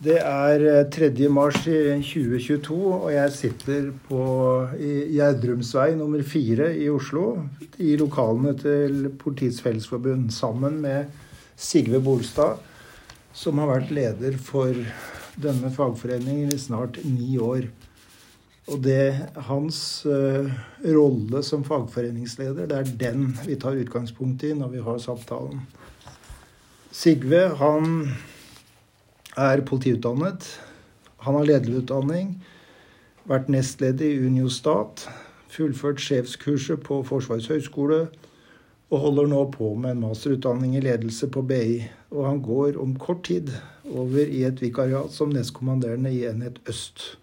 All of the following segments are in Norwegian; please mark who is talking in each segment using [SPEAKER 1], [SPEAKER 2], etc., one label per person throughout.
[SPEAKER 1] Det er 3. mars i 2022, og jeg sitter på Gjerdrumsvei nummer 4 i Oslo. I lokalene til Politiets Fellesforbund sammen med Sigve Bolstad, som har vært leder for denne fagforeningen i snart ni år. Og det hans uh, rolle som fagforeningsleder, det er den vi tar utgangspunkt i når vi har samtalen. Sigve, han er politiutdannet. Han har lederutdanning, vært nestleder i Unio Stat, fullført sjefskurset på Forsvarets høgskole og holder nå på med en masterutdanning i ledelse på BI. Og han går om kort tid over i et vikariat som nestkommanderende i Enhet Øst.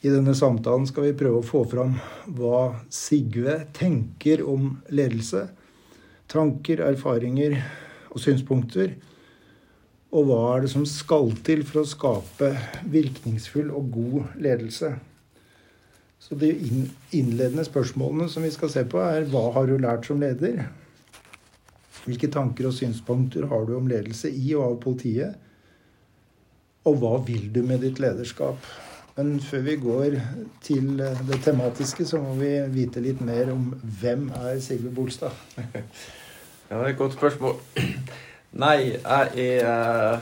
[SPEAKER 1] I denne samtalen skal vi prøve å få fram hva Sigve tenker om ledelse. Tanker, erfaringer og synspunkter og hva er det som skal til for å skape virkningsfull og god ledelse? Så De innledende spørsmålene som vi skal se på, er hva har du lært som leder? Hvilke tanker og synspunkter har du om ledelse i og av politiet? Og hva vil du med ditt lederskap? Men før vi går til det tematiske, så må vi vite litt mer om hvem er Sigve Bolstad?
[SPEAKER 2] Ja, det er et godt spørsmål. Nei, jeg er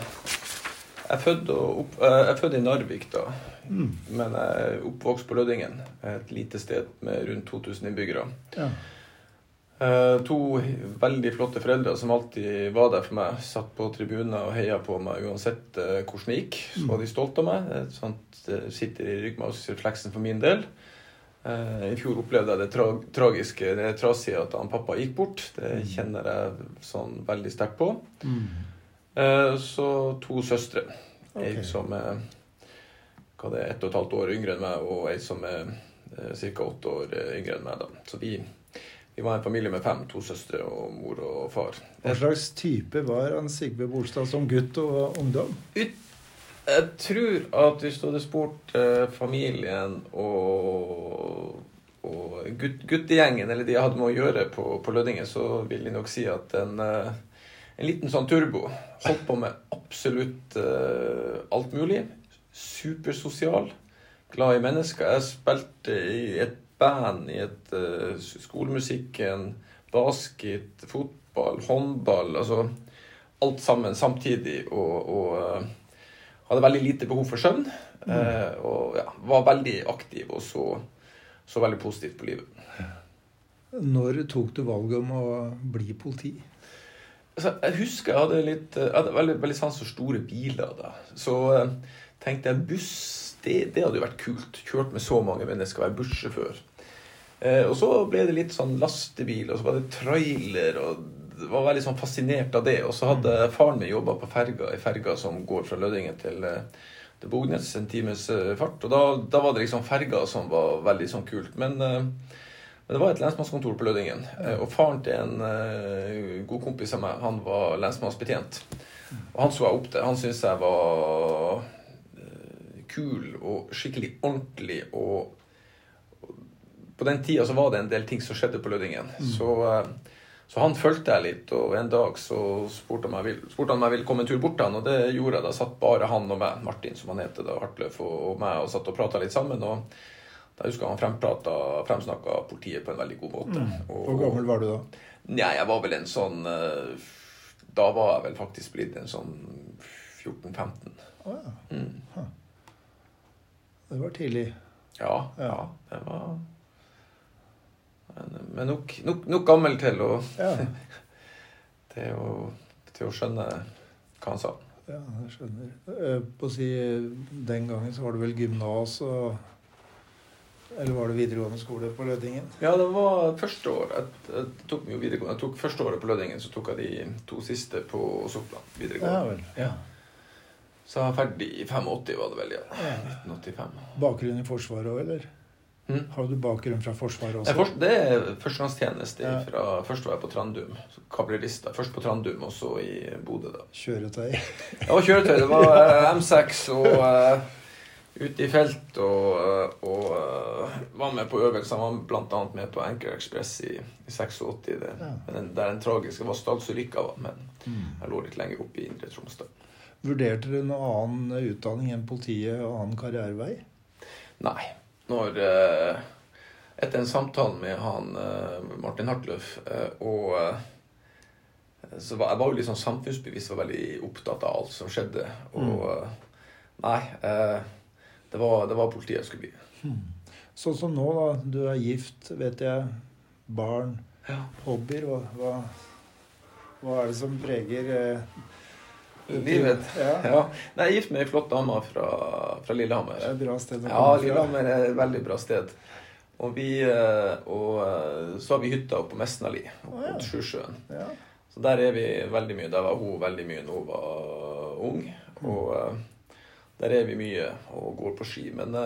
[SPEAKER 2] Jeg er født, opp, jeg er født i Narvik, da. Mm. Men jeg er oppvokst på Lødingen, et lite sted med rundt 2000 innbyggere. Ja. Eh, to veldig flotte foreldre som alltid var der for meg. Satt på tribuner og heia på meg uansett eh, hvordan det gikk. Så var de stolte av meg. Sånt sitter i ryggmargsrefleksen for min del. Eh, I fjor opplevde jeg det tra tragiske, det trasige at han pappa gikk bort. Det mm. kjenner jeg sånn veldig sterkt på. Mm. Eh, så to søstre. Okay. Ei som er hva det er, ett og et halvt år yngre enn meg, og ei som er eh, ca. åtte år yngre enn meg. da. Så vi, vi, var en familie med fem. To søstre og mor og far.
[SPEAKER 1] Hva slags type var han Sigve Bolstad som gutt og ungdom?
[SPEAKER 2] Ut jeg tror at hvis du hadde spurt eh, familien og, og gutt, guttegjengen, eller de jeg hadde med å gjøre på, på Lødingen, så vil de nok si at en, eh, en liten sånn turbo holdt på med absolutt eh, alt mulig. Supersosial. Glad i mennesker. Jeg spilte i et band, i et uh, skolemusikken, basket, fotball, håndball. Altså alt sammen samtidig. og, og uh, hadde veldig lite behov for søvn. Mm. Eh, og ja, var veldig aktiv og så, så, veldig positivt på livet.
[SPEAKER 1] Når tok du valget om å bli politi?
[SPEAKER 2] Altså, jeg husker jeg hadde litt jeg hadde veldig, veldig sans for store biler. da. Så eh, tenkte jeg buss det, det, hadde jo vært kult. Kjørt med så mange mennesker, være bussjåfør. Eh, og så ble det litt sånn lastebil, og så var det trailer. og var veldig sånn fascinert av det. Og så hadde faren min jobba på ferga, ei ferga som går fra Lødingen til, eh, til Bognes, en times eh, fart. Og da, da, var det liksom ferga som var veldig sånn kult. Men, eh, men det var et lensmannskontor på Lødingen. Og faren til en god kompis av meg, han var lensmannsbetjent. Og han så jeg opp til. Han syntes jeg var kul og skikkelig ordentlig. Og på den tida så var det en del ting som skjedde på Lødingen. Mm. Så så han fulgte jeg litt, og en dag så spurte han, vil, spurte han om jeg ville komme en tur bort til han, og det gjorde jeg. Da satt bare han og meg, Martin som han heter, da, Hartløf, og, og meg, og satt og prata litt sammen. og da husker jeg han fremsnakka politiet på en veldig god måte. Mm.
[SPEAKER 1] Og, Hvor gammel var du da?
[SPEAKER 2] Nei, jeg var vel en sånn eh, Da var jeg vel faktisk blitt en sånn 14-15.
[SPEAKER 1] Oh, ja. mm. Det var tidlig.
[SPEAKER 2] Ja, ja. ja det var men, men nok, nok, nok, gammel til å, ja. til, å, til å skjønne hva han sa.
[SPEAKER 1] Ja, jeg skjønner. Eh, på å si, Den gangen så var det vel gymnas og Eller var det videregående skole på Lødingen?
[SPEAKER 2] Ja, det var første år. Jeg, jeg tok jo videregående. Jeg tok første året på Lødingen, så tok jeg de to siste på Sortland videregående.
[SPEAKER 1] Ja, vel. Ja.
[SPEAKER 2] Så jeg var ferdig i 85, var det vel. ja. 1985.
[SPEAKER 1] Bakgrunn i Forsvaret òg, eller? Mm. Har du bakgrunn fra Forsvaret også?
[SPEAKER 2] Det er førstegangstjeneste. Ja. Fra, først var jeg på Trandum. Kablerista. Først på Trandum, og så i Bodø. da.
[SPEAKER 1] Kjøretøy?
[SPEAKER 2] ja, kjøretøy. Det var uh, M6 og uh, ute i felt og, uh, og uh, var med på øvelser. Var bl.a. med på Anchor Express i, i 86. Det, ja. den, der den tragiske var Stadsulykka, men mm. jeg lå litt lenger oppe i Indre Troms.
[SPEAKER 1] Vurderte du noen annen utdanning enn politiet og annen karrierevei?
[SPEAKER 2] Nei. Når eh, Etter en samtale med han eh, Martin Hartløff eh, og så var, Jeg var jo litt sånn samfunnsbevisst, var veldig opptatt av alt som skjedde. Og eh, Nei. Eh, det, var, det var politiet jeg skulle bli.
[SPEAKER 1] Sånn som nå, da. Du er gift, vet jeg. Barn.
[SPEAKER 2] Ja.
[SPEAKER 1] Hobbyer. Hva, hva, hva er det som preger eh,
[SPEAKER 2] Livet.
[SPEAKER 1] Ja.
[SPEAKER 2] Ja. Nei, jeg er gift med ei flott dame fra, fra Lillehammer.
[SPEAKER 1] Det er et bra sted å
[SPEAKER 2] Ja,
[SPEAKER 1] komme fra.
[SPEAKER 2] Lillehammer er et veldig bra sted. Og, vi, eh, og eh, så har vi hytta oppe på Mesnali, oppe
[SPEAKER 1] ja.
[SPEAKER 2] mot Sjusjøen.
[SPEAKER 1] Ja.
[SPEAKER 2] Så der er vi veldig mye. Der var hun veldig mye når hun var ung. Og eh, der er vi mye og går på ski. Men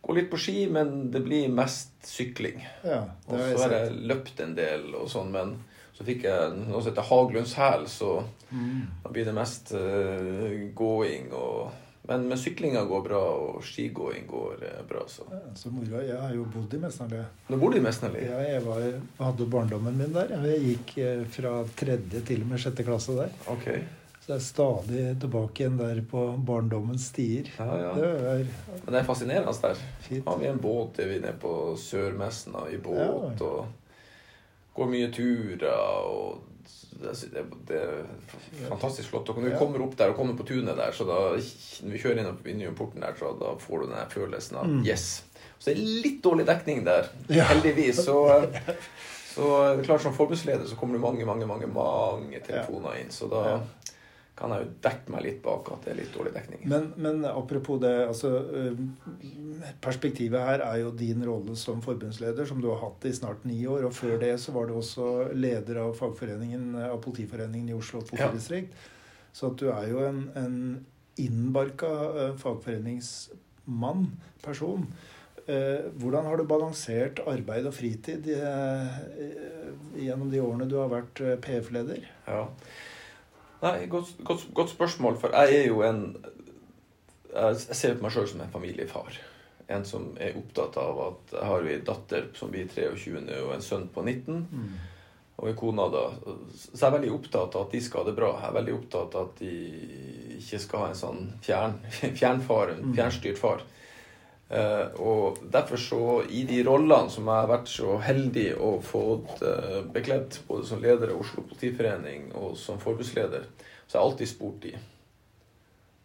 [SPEAKER 2] går litt på ski, men det blir mest sykling.
[SPEAKER 1] ja,
[SPEAKER 2] Og så har jeg løpt en del og sånn, men så fikk jeg noe som heter Haglunds hæl, så
[SPEAKER 1] Mm.
[SPEAKER 2] da blir det mest uh, gåing og Men, men syklinga går bra, og skigåing går eh, bra, så
[SPEAKER 1] Ja, så moro. Jeg har jo bodd i Mesnarli.
[SPEAKER 2] Du bodde i Mesnali?
[SPEAKER 1] Ja, jeg var, hadde barndommen min der. Jeg gikk eh, fra tredje til og med sjette klasse der.
[SPEAKER 2] Okay.
[SPEAKER 1] Så jeg er stadig tilbake igjen der på barndommens stier.
[SPEAKER 2] Ja, ja.
[SPEAKER 1] Det er
[SPEAKER 2] Men det er fascinerende der.
[SPEAKER 1] fint.
[SPEAKER 2] Har vi en båt, er vi nede på Sørmesna i båt, og går mye turer, og det, det, er fantastisk flott. Og når vi kommer opp der og kommer på tunet der, så da når vi kjører inn innom porten der, så da får du den følelsen av
[SPEAKER 1] Mm.
[SPEAKER 2] yes. Så det er litt dårlig dekning der, heldigvis. Så, så det er klart som forbudsleder så kommer det mange, mange, mange, mange telefoner inn. Så da. Kan jeg jo dekke meg litt bak at det er litt dårlig dekning.
[SPEAKER 1] Men, men apropos det, altså eh, Perspektivet her er jo din rolle som forbundsleder, som du har hatt i snart ni år. Og før det så var du også leder av fagforeningen, av Politiforeningen i Oslo politidistrikt. Så at du er jo en, en innbarka eh, fagforeningsmann, person. Eh, hvordan har du balansert arbeid og fritid eh, eh, gjennom de årene du har vært eh, PF-leder?
[SPEAKER 2] Ja. Nei, godt, godt, godt spørsmål, for jeg er jo en Jeg ser på meg sjøl som en familiefar. En som er opptatt av at jeg har ei datter som blir 23 nå, og en sønn på 19. Og en kone da. Så jeg er veldig opptatt av at de skal ha det bra. Jeg er veldig opptatt av at de ikke skal ha en sånn fjern, fjernfar, en
[SPEAKER 1] Mm.
[SPEAKER 2] fjernstyrt far. Eh, og derfor så, i de rollene som jeg har vært så heldig å fått uh, bekledd, både som leder av Oslo Politiforening og som forbudsleder, så har jeg alltid spurt de.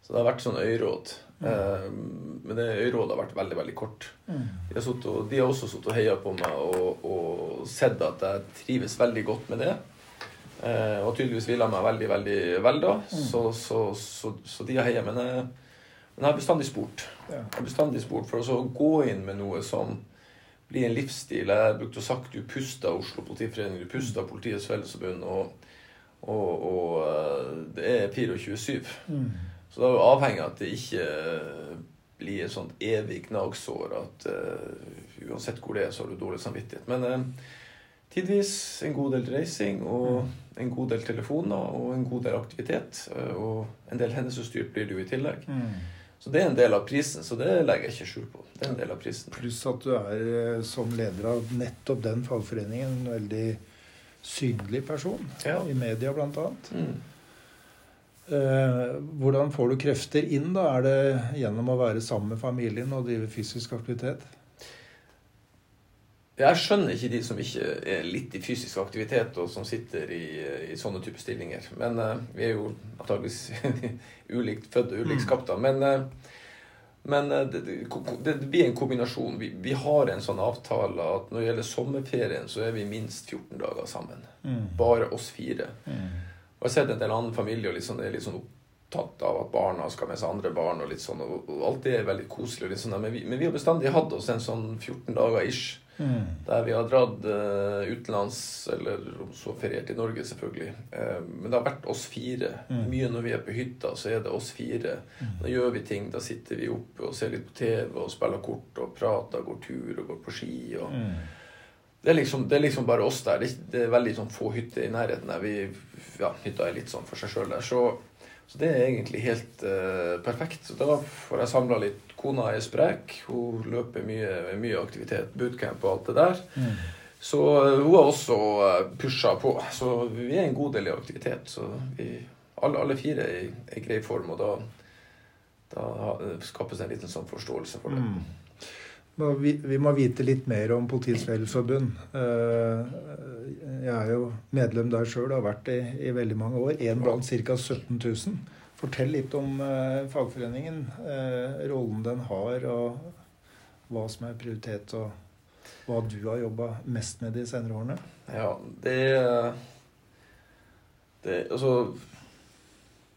[SPEAKER 2] Så det har vært sånn øyråd. Mm. men det øyrådet har vært veldig, veldig kort.
[SPEAKER 1] Mm.
[SPEAKER 2] De har, suttet og, de har også sittet og heia på meg og, og sett at jeg trives veldig godt med det. Eh, og tydeligvis vil jeg meg veldig, veldig vel da. Så, så, så, så de har heia. Men, jeg- men jeg har bestandig spurt. Jeg har bestandig spurt for å gå inn med noe som blir en livsstil. Jeg brukte å sagt du puster Oslo Politiforening, du puster Politiets Fellesforbund, og, og, og eh, det er 24-7.
[SPEAKER 1] Mm.
[SPEAKER 2] Så da er jo avhengig av at det ikke eh, blir et sånt evig gnagsår at uh, uansett hvor det er, så har du dårlig samvittighet. Men uh, tidvis en god del reising og en god del telefoner og en god del aktivitet. Uh, og en del hendelsesstyrt blir det jo i tillegg.
[SPEAKER 1] Mm.
[SPEAKER 2] Så det er en del av prisen, så det legger jeg ikke skjul på. Det er en del av prisen.
[SPEAKER 1] Pluss at du er eh, som leder av nettopp den fagforeningen en veldig synlig person.
[SPEAKER 2] Ja.
[SPEAKER 1] I media, blant annet.
[SPEAKER 2] Mm.
[SPEAKER 1] Eh, hvordan får du krefter inn? da? Er det gjennom å være sammen med familien og drive fysisk aktivitet?
[SPEAKER 2] Jeg skjønner ikke de som ikke er litt i fysisk aktivitet, og som sitter i, i sånne type stillinger. Men uh, vi er jo antakeligvis ulikt født og ulikt skapt. da. Men, uh, men uh, det, det, blir en kombinasjon. Vi, vi har en sånn avtale at når det gjelder sommerferien, så er vi minst 14 dager sammen. Bare oss fire. Og jeg har sett en del andre familier litt sånn, er litt sånn opptatt av at barna skal med seg andre barn. og litt sånn, og, og alt det er veldig koselig. sånn, men vi, men vi har bestandig hatt oss en sånn 14 dager ish.
[SPEAKER 1] Mm.
[SPEAKER 2] Der vi har dratt uh, utenlands, eller om så feriert i Norge, selvfølgelig. Uh, men det har vært oss fire.
[SPEAKER 1] Mm.
[SPEAKER 2] Mye når vi er på hytta, så er det oss fire. Da gjør vi ting. Da sitter vi oppe og ser litt på TV og spiller kort og prater, går tur og går på ski. og
[SPEAKER 1] Mm.
[SPEAKER 2] det er, liksom, det er liksom bare oss der. Det er, det er veldig sånn få hytter i nærheten der. Vi, ja, hytta er litt sånn for seg sjøl der. Så, så det er egentlig helt uh, perfekt. Så da får jeg samla litt. Kona er sprek. Hun løper mye, mye aktivitet, bootcamp og alt det der.
[SPEAKER 1] Mm.
[SPEAKER 2] Så eh, hun har også eh, pusha på. Så vi er en god del i aktivitet. Så vi alle, alle fire er i, i grei form, og da, da skapes en liten sånn forståelse for det. Mm.
[SPEAKER 1] Vi, vi, må vite litt mer om Politiets Fellesforbund. Eh, jeg er jo medlem der sjøl og har vært det i, i veldig mange år. Én blant ca. 17 000. Fortell litt om eh, fagforeningen. Eh, rollen den har, og hva som er prioritet, og hva du har jobba mest med de senere årene.
[SPEAKER 2] Ja, det, det Altså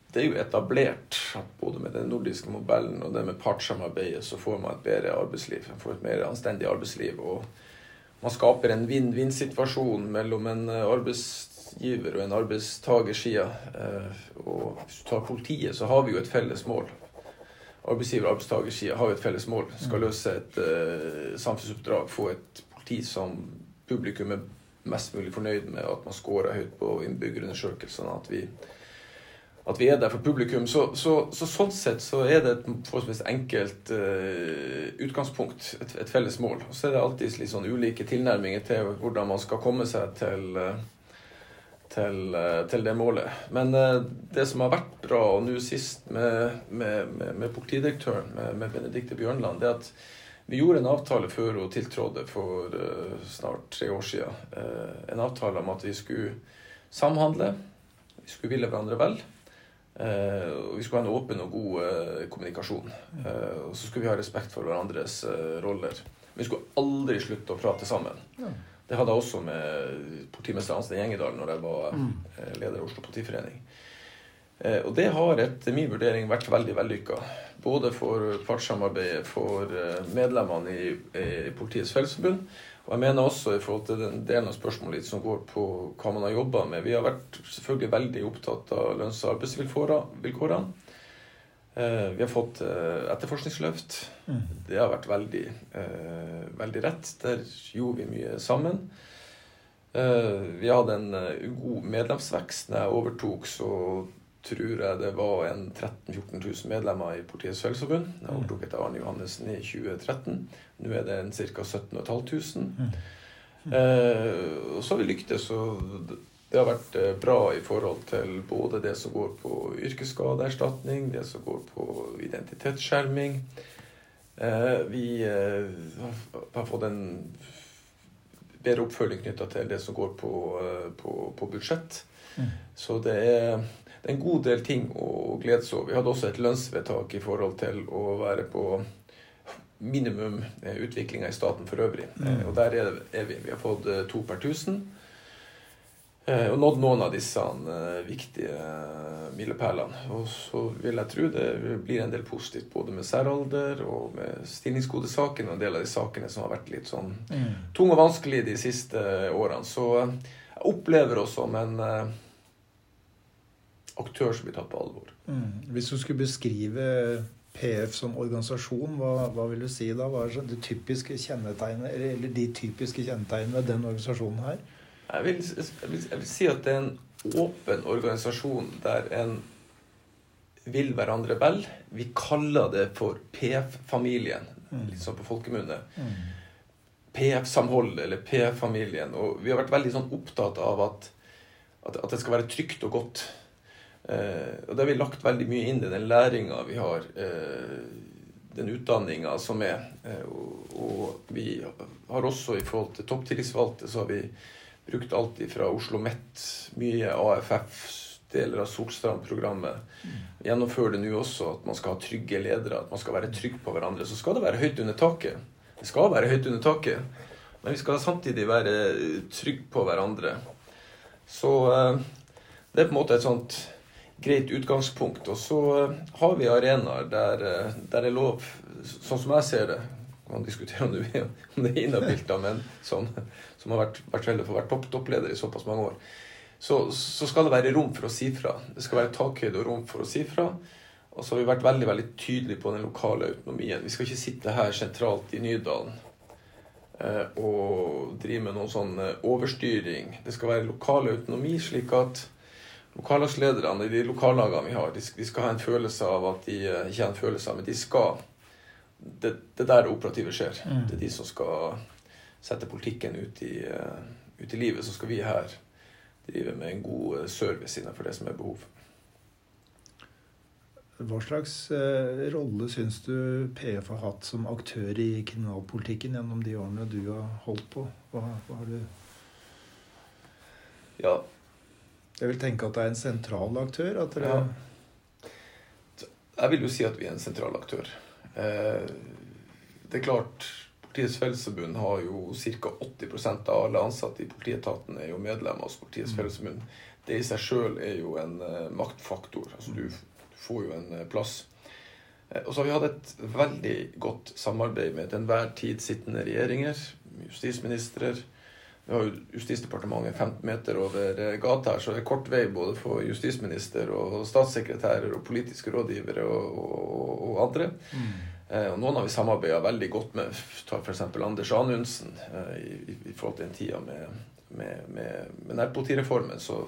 [SPEAKER 2] det er jo etablert at både med den nordiske modellen og det med partssamarbeidet så får man et bedre arbeidsliv. Man får et mer anstendig arbeidsliv. Og man skaper en vinn-vinn-situasjon mellom en arbeidsgiver og en arbeidstagerside. Eh, og hvis du tar politiet, så har vi jo et felles mål. Arbeidsgiver- og arbeidstagersida har jo et felles mål. Skal løse et uh, samfunnsoppdrag, få et politi som publikum er mest mulig fornøyd med, at man scorer høyt på innbyggerundersøkelsene. At vi at vi er der for publikum. Så, så, så sånn sett så er det et forholdsvis enkelt uh, utgangspunkt, et, et, felles mål. Og så er det alltid litt sånn ulike tilnærminger til hvordan man skal komme seg til, uh, til, uh, til det målet. Men det som har vært bra, og nå sist med, med, med, med politidirektøren, med, med Benedicte Bjørnland, det er at vi gjorde en avtale før hun tiltrådte for snart tre år siden. en avtale om at vi skulle samhandle, vi skulle ville hverandre vel. Uh, vi skulle ha en åpen og god kommunikasjon. Og så skulle vi ha respekt for hverandres roller. Vi skulle aldri slutte å prate sammen. Det hadde jeg også med politimester Ansten Gjengedal når jeg var mm. leder av Oslo Politiforening. og det har etter min vurdering vært veldig vellykka. Både for partssamarbeidet, for medlemmene i, i Politiets Fellesforbund og jeg mener også i forhold til den delen av spørsmålet som går på hva man har jobba med Vi har vært selvfølgelig veldig opptatt av lønns- og arbeidsvilkårene. Eh, vi har fått eh, etterforskningsløft. Mm. Det har vært veldig, eh, veldig rett. Der gjorde vi mye sammen. Vi hadde en god medlemsvekst. Når jeg overtok, så tror jeg det var en 13 000-14 000 medlemmer i Politiets Fellesforbund. Jeg overtok etter Arne Johannessen i 2013. Nå er det ca. 17 500. Mm. Eh, og så har vi lyktes. og det har vært eh, bra i forhold til både det som går på yrkesskadeerstatning, det som går på identitetsskjerming. Eh, vi eh, har fått en bedre oppfølging knytta til det som går på, på, på budsjett. Mm. Så det er det er en god del ting å glede seg over. Vi hadde også et lønnsvedtak i forhold til å være på minimum utviklinga i staten for øvrig. Mm. Og der er, vi. Vi har fått to per tusen. Og nådd noen av disse viktige milepælene. Og så vil jeg tro det blir en del positivt både med særalder og med stillingskodesaken og en del av de sakene som har vært litt sånn mm. tung og vanskelig de siste årene. Så jeg opplever oss som en aktør som blir tatt på alvor.
[SPEAKER 1] Mm. Hvis du skulle beskrive PF som organisasjon, hva, hva vil du si da? Hva er det typiske kjennetegnet, eller de typiske kjennetegnene ved den organisasjonen her?
[SPEAKER 2] Jeg vil, jeg, vil, jeg vil, si at det er en åpen organisasjon der en vil hverandre vel. Vi kaller det for PF-familien, mm. litt sånn på folkemunne. Mm. PF-samholdet eller PF-familien. Og vi har vært veldig sånn opptatt av at, at, at det skal være trygt og godt. Eh, og det har vi lagt veldig mye inn i den læringa vi har, eh, den utdanninga som er. Eh, og, og, vi har også i forhold til topptillitsvalgte så har vi brukt alt fra Oslo Met, mye AFF, deler av Solstrand-programmet. Mm. Gjennomfører det nå også at man skal ha trygge ledere, at man skal være trygg på hverandre. Så skal det være høyt under taket. Det skal være høyt under taket. Men vi skal samtidig være trygge på hverandre. Så det er på en måte et sånt greit utgangspunkt. Og så eh, har vi arenaer der, eh, der det er lov, sånn som jeg ser det Man diskuterer om det, er inhabilt, men som, som har vært, vært veldig for å være topp, toppleder i såpass mange år. Så, så, skal det være rom for å si fra. Det skal være takhøyde og rom for å si fra. Og så har vi vært veldig veldig tydelige på den lokale autonomien. Vi skal ikke sitte her sentralt i Nydalen eh, og drive med noen sånn overstyring. Det skal være lokal autonomi, slik at lokallagslederne i de lokallagene vi har, de, de, skal ha en følelse av at de eh, ikke har en følelse av, men de skal Det, det der det operative skjer. Mm. Det er de som skal sette politikken ut i, uh, ut i livet. Så skal vi her drive med en god eh, service innenfor det som er behov.
[SPEAKER 1] Hva slags eh, rolle syns du PF har hatt som aktør i kriminalpolitikken gjennom de årene du har holdt på? Hva, hva har du
[SPEAKER 2] Ja,
[SPEAKER 1] Jeg vil tenke at det er en sentral aktør? At dere
[SPEAKER 2] Ja. Jeg vil jo si at vi er en sentral aktør. Eh, det er klart, Politiets Fellesforbund har jo ca. 80% av alle ansatte i politietaten er jo medlemmer hos Politiets Fellesforbund. Det i seg sjøl er jo en eh, maktfaktor. Altså du, du får jo en eh, plass. Eh, og så har vi hatt et veldig godt samarbeid med til enhver tid sittende regjeringer, justisministre. Vi har jo Justisdepartementet 15 meter over gata her, så det er kort vei både for justisminister og statssekretærer og politiske rådgivere og, og, og andre. Eh, og noen har vi samarbeida veldig godt med. Ta f.eks. Anders Anundsen. Eh, i, i, forhold til den tida med, med, med, med nærpolitireformen, så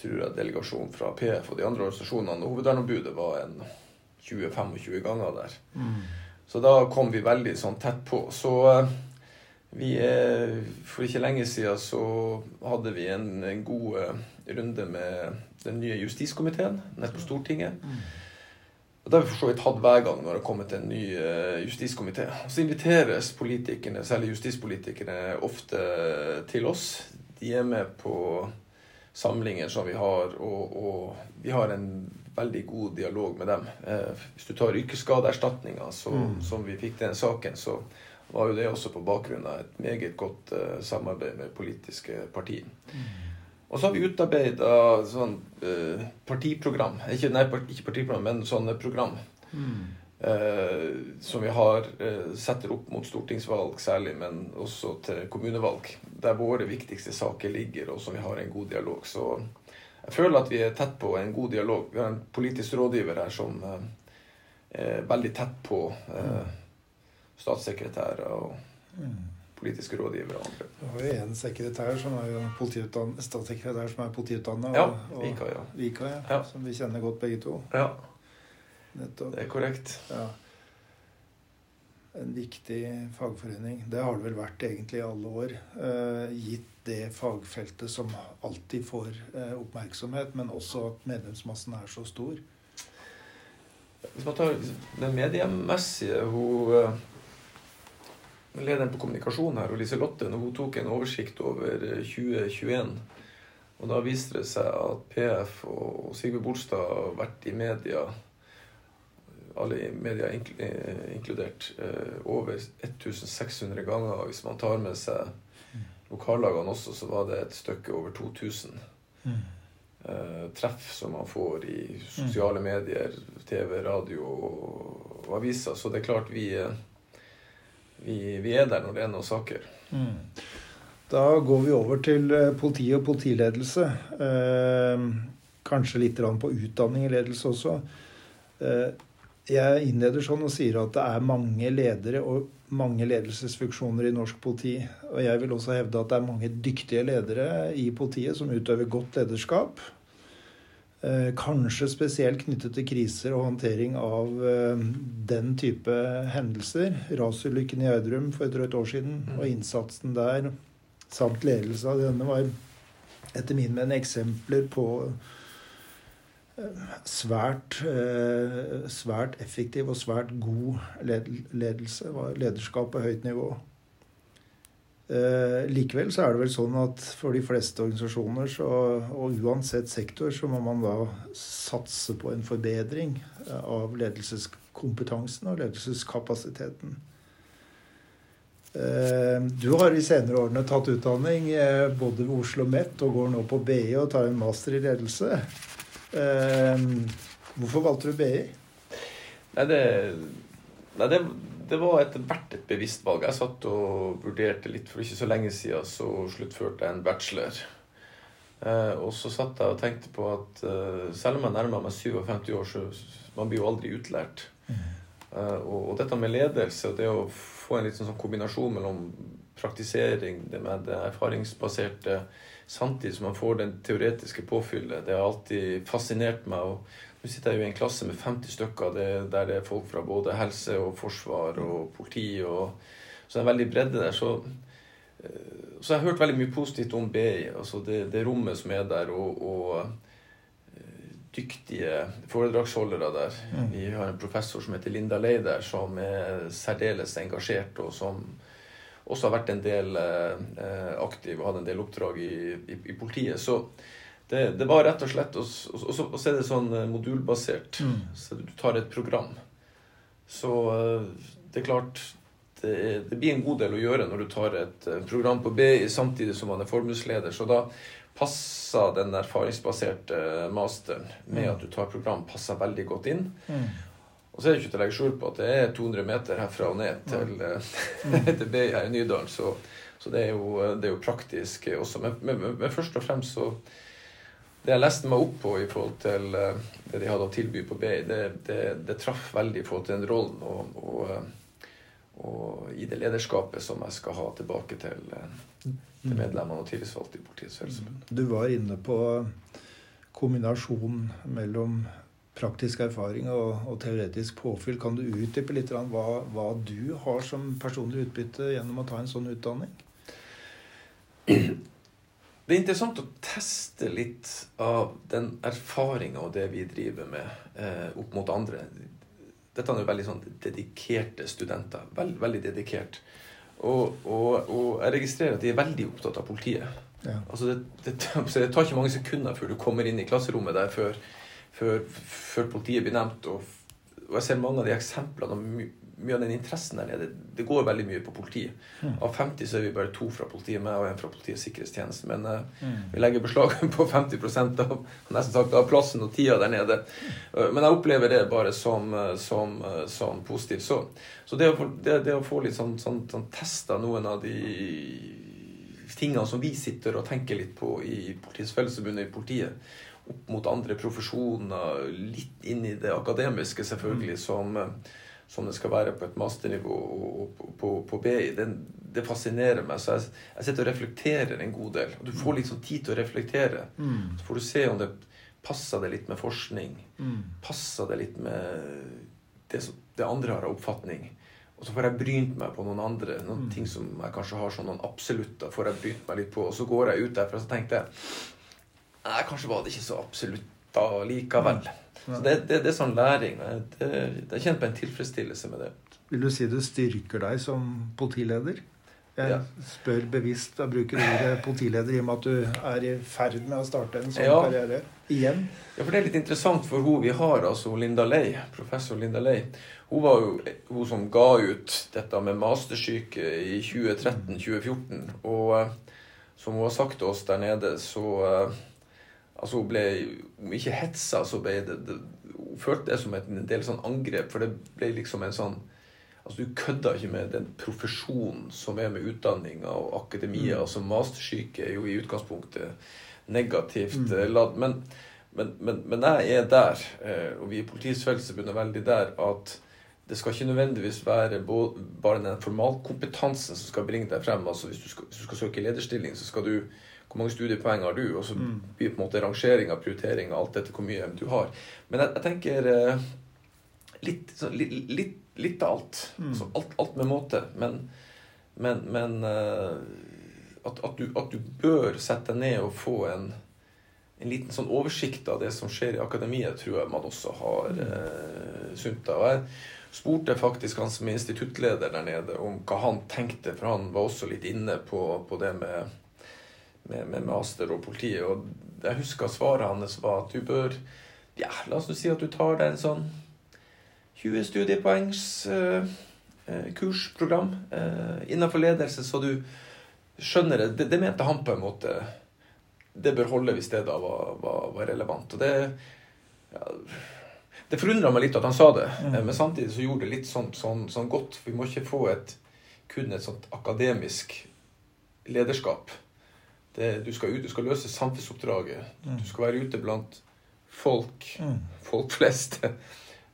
[SPEAKER 2] tror jeg delegasjonen fra PF og de andre organisasjonene og hovedverneombudet var en 20-25 ganger der. Så da kom vi veldig sånn tett på. Så eh, vi er, For ikke lenge siden så hadde vi en, en god eh, runde med den nye justiskomiteen nede på Stortinget. Og Det har vi for så vidt hatt hver gang når det har kommet en ny eh, justiskomité. Så inviteres politikerne, særlig justispolitikere, ofte til oss. De er med på samlinger som vi har, og, og vi har en veldig god dialog med dem. Eh, hvis du tar yrkesskadeerstatninga, som vi fikk den saken, så var jo det også på bakgrunn av et meget godt eh, samarbeid med politiske partier. Og så har vi utarbeida sånn eh, partiprogram. Ikke, nei, ikke partiprogram, men sånne program. Eh, som vi har eh, setter opp mot stortingsvalg særlig, men også til kommunevalg. Der våre viktigste saker ligger, og som vi har en god dialog. Så jeg føler at vi er tett på en god dialog. Vi har en politisk rådgiver her som eh, er veldig tett på eh, statssekretærer og politiske rådgivere og andre.
[SPEAKER 1] Vi har jo en sekretær som er jo statssekretær som er politiutdanna.
[SPEAKER 2] Ja, Vika, ja.
[SPEAKER 1] Vika, ja,
[SPEAKER 2] Ja.
[SPEAKER 1] Som vi kjenner godt begge to.
[SPEAKER 2] Ja,
[SPEAKER 1] Nettopp.
[SPEAKER 2] det er korrekt.
[SPEAKER 1] Ja. En viktig fagforening. Det har det vel vært egentlig i alle år. Eh, gitt det fagfeltet som alltid får eh, oppmerksomhet, men også at medlemsmassen er så stor.
[SPEAKER 2] Hvis man tar den mediemessige hun, eh, Lederen på kommunikasjon her, og Liselotte, når hun tok en oversikt over eh, 2021 og Da viste det seg at PF og Sigve Bolstad har vært i media, alle i media eh, inkludert, eh, over 1600 ganger. Hvis man tar med seg lokallagene også, så var det et stykke over 2000 eh, treff som man får i sosiale medier, TV, radio og, aviser. Så det er klart vi, eh, vi, vi er der når det er noen saker.
[SPEAKER 1] Da går vi over til eh, politi og politiledelse. Eh, kanskje litt på utdanning i ledelse også. Eh, jeg innleder sånn og sier at det er mange ledere og mange ledelsesfunksjoner i norsk politi. Og jeg vil også hevde at det er mange dyktige ledere i politiet som utøver godt lederskap. Eh, Kanskje spesielt knyttet til kriser og håndtering av eh, den type hendelser. Rasulykken i Gjerdrum for et drøyt år siden og innsatsen der samt ledelse av denne var etter min mening eksempler på eh, svært, svært effektiv og svært god ledelse. Lederskap på høyt nivå. Eh, Likevel så er det vel sånn at for de fleste organisasjoner, så, og uansett sektor, så må man da satse på en forbedring eh, av ledelseskompetansen og ledelseskapasiteten. Eh, Du har i senere årene tatt utdanning eh, både ved Oslo Met og går nå på BI og tar en master i ledelse. Hvorfor valgte du BI?
[SPEAKER 2] Nei, det, nei, det, det var etter hvert et bevisst valg. Jeg satt og vurderte litt for ikke så lenge siden, så sluttførte jeg en bachelor. Eh, og så satt jeg og tenkte på at eh, selv om jeg nærmer meg 57 år, så man blir jo aldri utlært. Eh, og, og dette med ledelse og det å få en litt sånn kombinasjon mellom praktisering, det med det erfaringsbaserte, samtidig som man får den teoretiske påfyllet, det har alltid fascinert meg. og nå sitter jeg jo i en klasse med 50 stykker det, der det er folk fra både helse og forsvar og politi. Og, så det er en veldig bredde der. Så, eh, så jeg har hørt veldig mye positivt om BI. altså Det, det rommet som er der, og, og eh, dyktige foredragsholdere der.
[SPEAKER 1] Mm.
[SPEAKER 2] Vi har en professor som heter Linda Lei der, som er særdeles engasjert, og som også har vært en del eh, aktiv og hatt en del oppdrag i, i, i politiet. Så det, det, var rett og slett Og så er det sånn eh, modulbasert.
[SPEAKER 1] Mm.
[SPEAKER 2] Så du tar et program. Så eh, det er klart det, det, blir en god del å gjøre når du tar et eh, program på BI samtidig som man er formuesleder. Så da passer den erfaringsbaserte masteren med
[SPEAKER 1] Mm.
[SPEAKER 2] at du tar program, passer veldig godt inn.
[SPEAKER 1] Mm.
[SPEAKER 2] Og så er det ikke til å legge skjul på at det er 200 meter herfra og ned til, mm. til BI her i Nydalen. Så, så det, er jo, det, er jo, praktisk også. Men, men, men, først og fremst så Det jeg leste meg opp på i forhold til det de hadde å tilby på BI, det, det, det traff veldig i forhold til den rollen og, og, og, i det lederskapet som jeg skal ha tilbake til til medlemmene og tillitsvalgte i Politiets Fellesforbund.
[SPEAKER 1] Du var inne på kombinasjonen mellom praktisk erfaring og, og, teoretisk påfyll. Kan du utdype litt hva, hva, du har som personlig utbytte gjennom å ta en sånn utdanning?
[SPEAKER 2] Det er interessant å teste litt av den erfaringa og det vi driver med, eh, opp mot andre. Dette er jo veldig sånn dedikerte studenter. Veld, veldig dedikert. Og, og, og, jeg registrerer at de er veldig opptatt av politiet.
[SPEAKER 1] Ja.
[SPEAKER 2] Altså det, det, det, tar ikke mange sekunder før du kommer inn i klasserommet der før, før, før politiet blir nevnt. Og, og, jeg ser mange av de eksemplene mye av den interessen der nede. Det går veldig mye på politiet.
[SPEAKER 1] Mm.
[SPEAKER 2] Av 50 så er vi bare to fra politiet, meg og en fra Politiets sikkerhetstjeneste. Men uh,
[SPEAKER 1] mm.
[SPEAKER 2] vi legger beslag på 50% av, nesten sagt, av plassen og tida der nede. Uh, men jeg opplever det bare som, som, som positivt. Så, så det, å få, det, det, å få litt sånn, sånn, sånn testa noen av de tingene som vi sitter og tenker litt på i Politiets Fellesforbund og i politiet, opp mot andre profesjoner, litt inn i det akademiske, selvfølgelig, som, som det skal være på et masternivå og på, på, på BI, det, det, fascinerer meg. Så jeg, jeg, sitter og reflekterer en god del. Og du får sånn tid til å reflektere.
[SPEAKER 1] Mm.
[SPEAKER 2] Så får du se om det passer det litt med forskning.
[SPEAKER 1] Mm.
[SPEAKER 2] Passer det litt med det, som, det andre har av oppfatning. Og så får jeg brynt meg på noen andre noen
[SPEAKER 1] Mm.
[SPEAKER 2] ting som jeg kanskje har sånn noen absolutter. får jeg brynt meg litt på, Og så går jeg ut derfra og så tenkte jeg Nei, kanskje var det ikke så absolutt da likevel. Så det, det, det er sånn læring. Det, det, er kjent på en tilfredsstillelse med det.
[SPEAKER 1] Vil du si du styrker deg som politileder? Jeg
[SPEAKER 2] Ja.
[SPEAKER 1] spør bevisst, jeg bruker ordet politileder i og med at du er i ferd med å starte en sånn
[SPEAKER 2] Ja.
[SPEAKER 1] karriere igjen.
[SPEAKER 2] Ja, for Det er litt interessant for hun vi har, altså Linda Lei, professor Linda Lei. Hun var jo hun som ga ut dette med mastersyke i 2013-2014. Og eh, som hun har sagt til oss der nede, så eh, Altså, hun ble Om ikke hetsa, så ble det, det Hun følte det som et, en del sånn angrep, for det ble liksom en sånn Altså, Du kødda ikke med den profesjonen som er med utdanninga og akademia.
[SPEAKER 1] Mm.
[SPEAKER 2] altså Mastersyke er jo i utgangspunktet negativt
[SPEAKER 1] Mm.
[SPEAKER 2] eh, ladd. Men, men, men, men jeg er der, eh, og vi i Politiets Fellesforbund er veldig der, at det skal ikke nødvendigvis være bare den formalkompetansen som skal bringe deg frem. altså Hvis du skal, hvis du skal søke lederstilling, så skal du Hvor mange studiepoeng har du? Og så
[SPEAKER 1] Mm.
[SPEAKER 2] blir på en måte rangeringa, prioriteringa, alt dette hvor mye du har. Men jeg, jeg tenker eh, litt, så, litt, litt, litt av alt.
[SPEAKER 1] Mm.
[SPEAKER 2] Altså, alt. Alt med måte. Men, men, men eh, at, at, du, at du bør sette deg ned og få en, en liten sånn oversikt av det som skjer i akademiet, tror jeg man også har eh, sunt av. Jeg spurte faktisk han som er instituttleder der nede om hva han tenkte, for han var også litt inne på, på det med, med, med master og politiet. Og jeg husker svaret hans var at du bør Ja, la oss si at du tar deg en sånn 20 studiepoengs eh, eh, kursprogram eh, innenfor ledelse, så du skjønner det. det. Det mente han på en måte Det bør holde hvis det da var, var, var relevant. Og det ja, Det forundra meg litt at han sa det,
[SPEAKER 1] Mm.
[SPEAKER 2] men samtidig så gjorde det litt sånn, sånn, sånn godt. Vi må ikke få et kun et sånt akademisk lederskap. Det, du, skal ut, du skal løse samfunnsoppdraget.
[SPEAKER 1] Mm.
[SPEAKER 2] Du skal være ute blant folk,
[SPEAKER 1] Mm.
[SPEAKER 2] folk flest.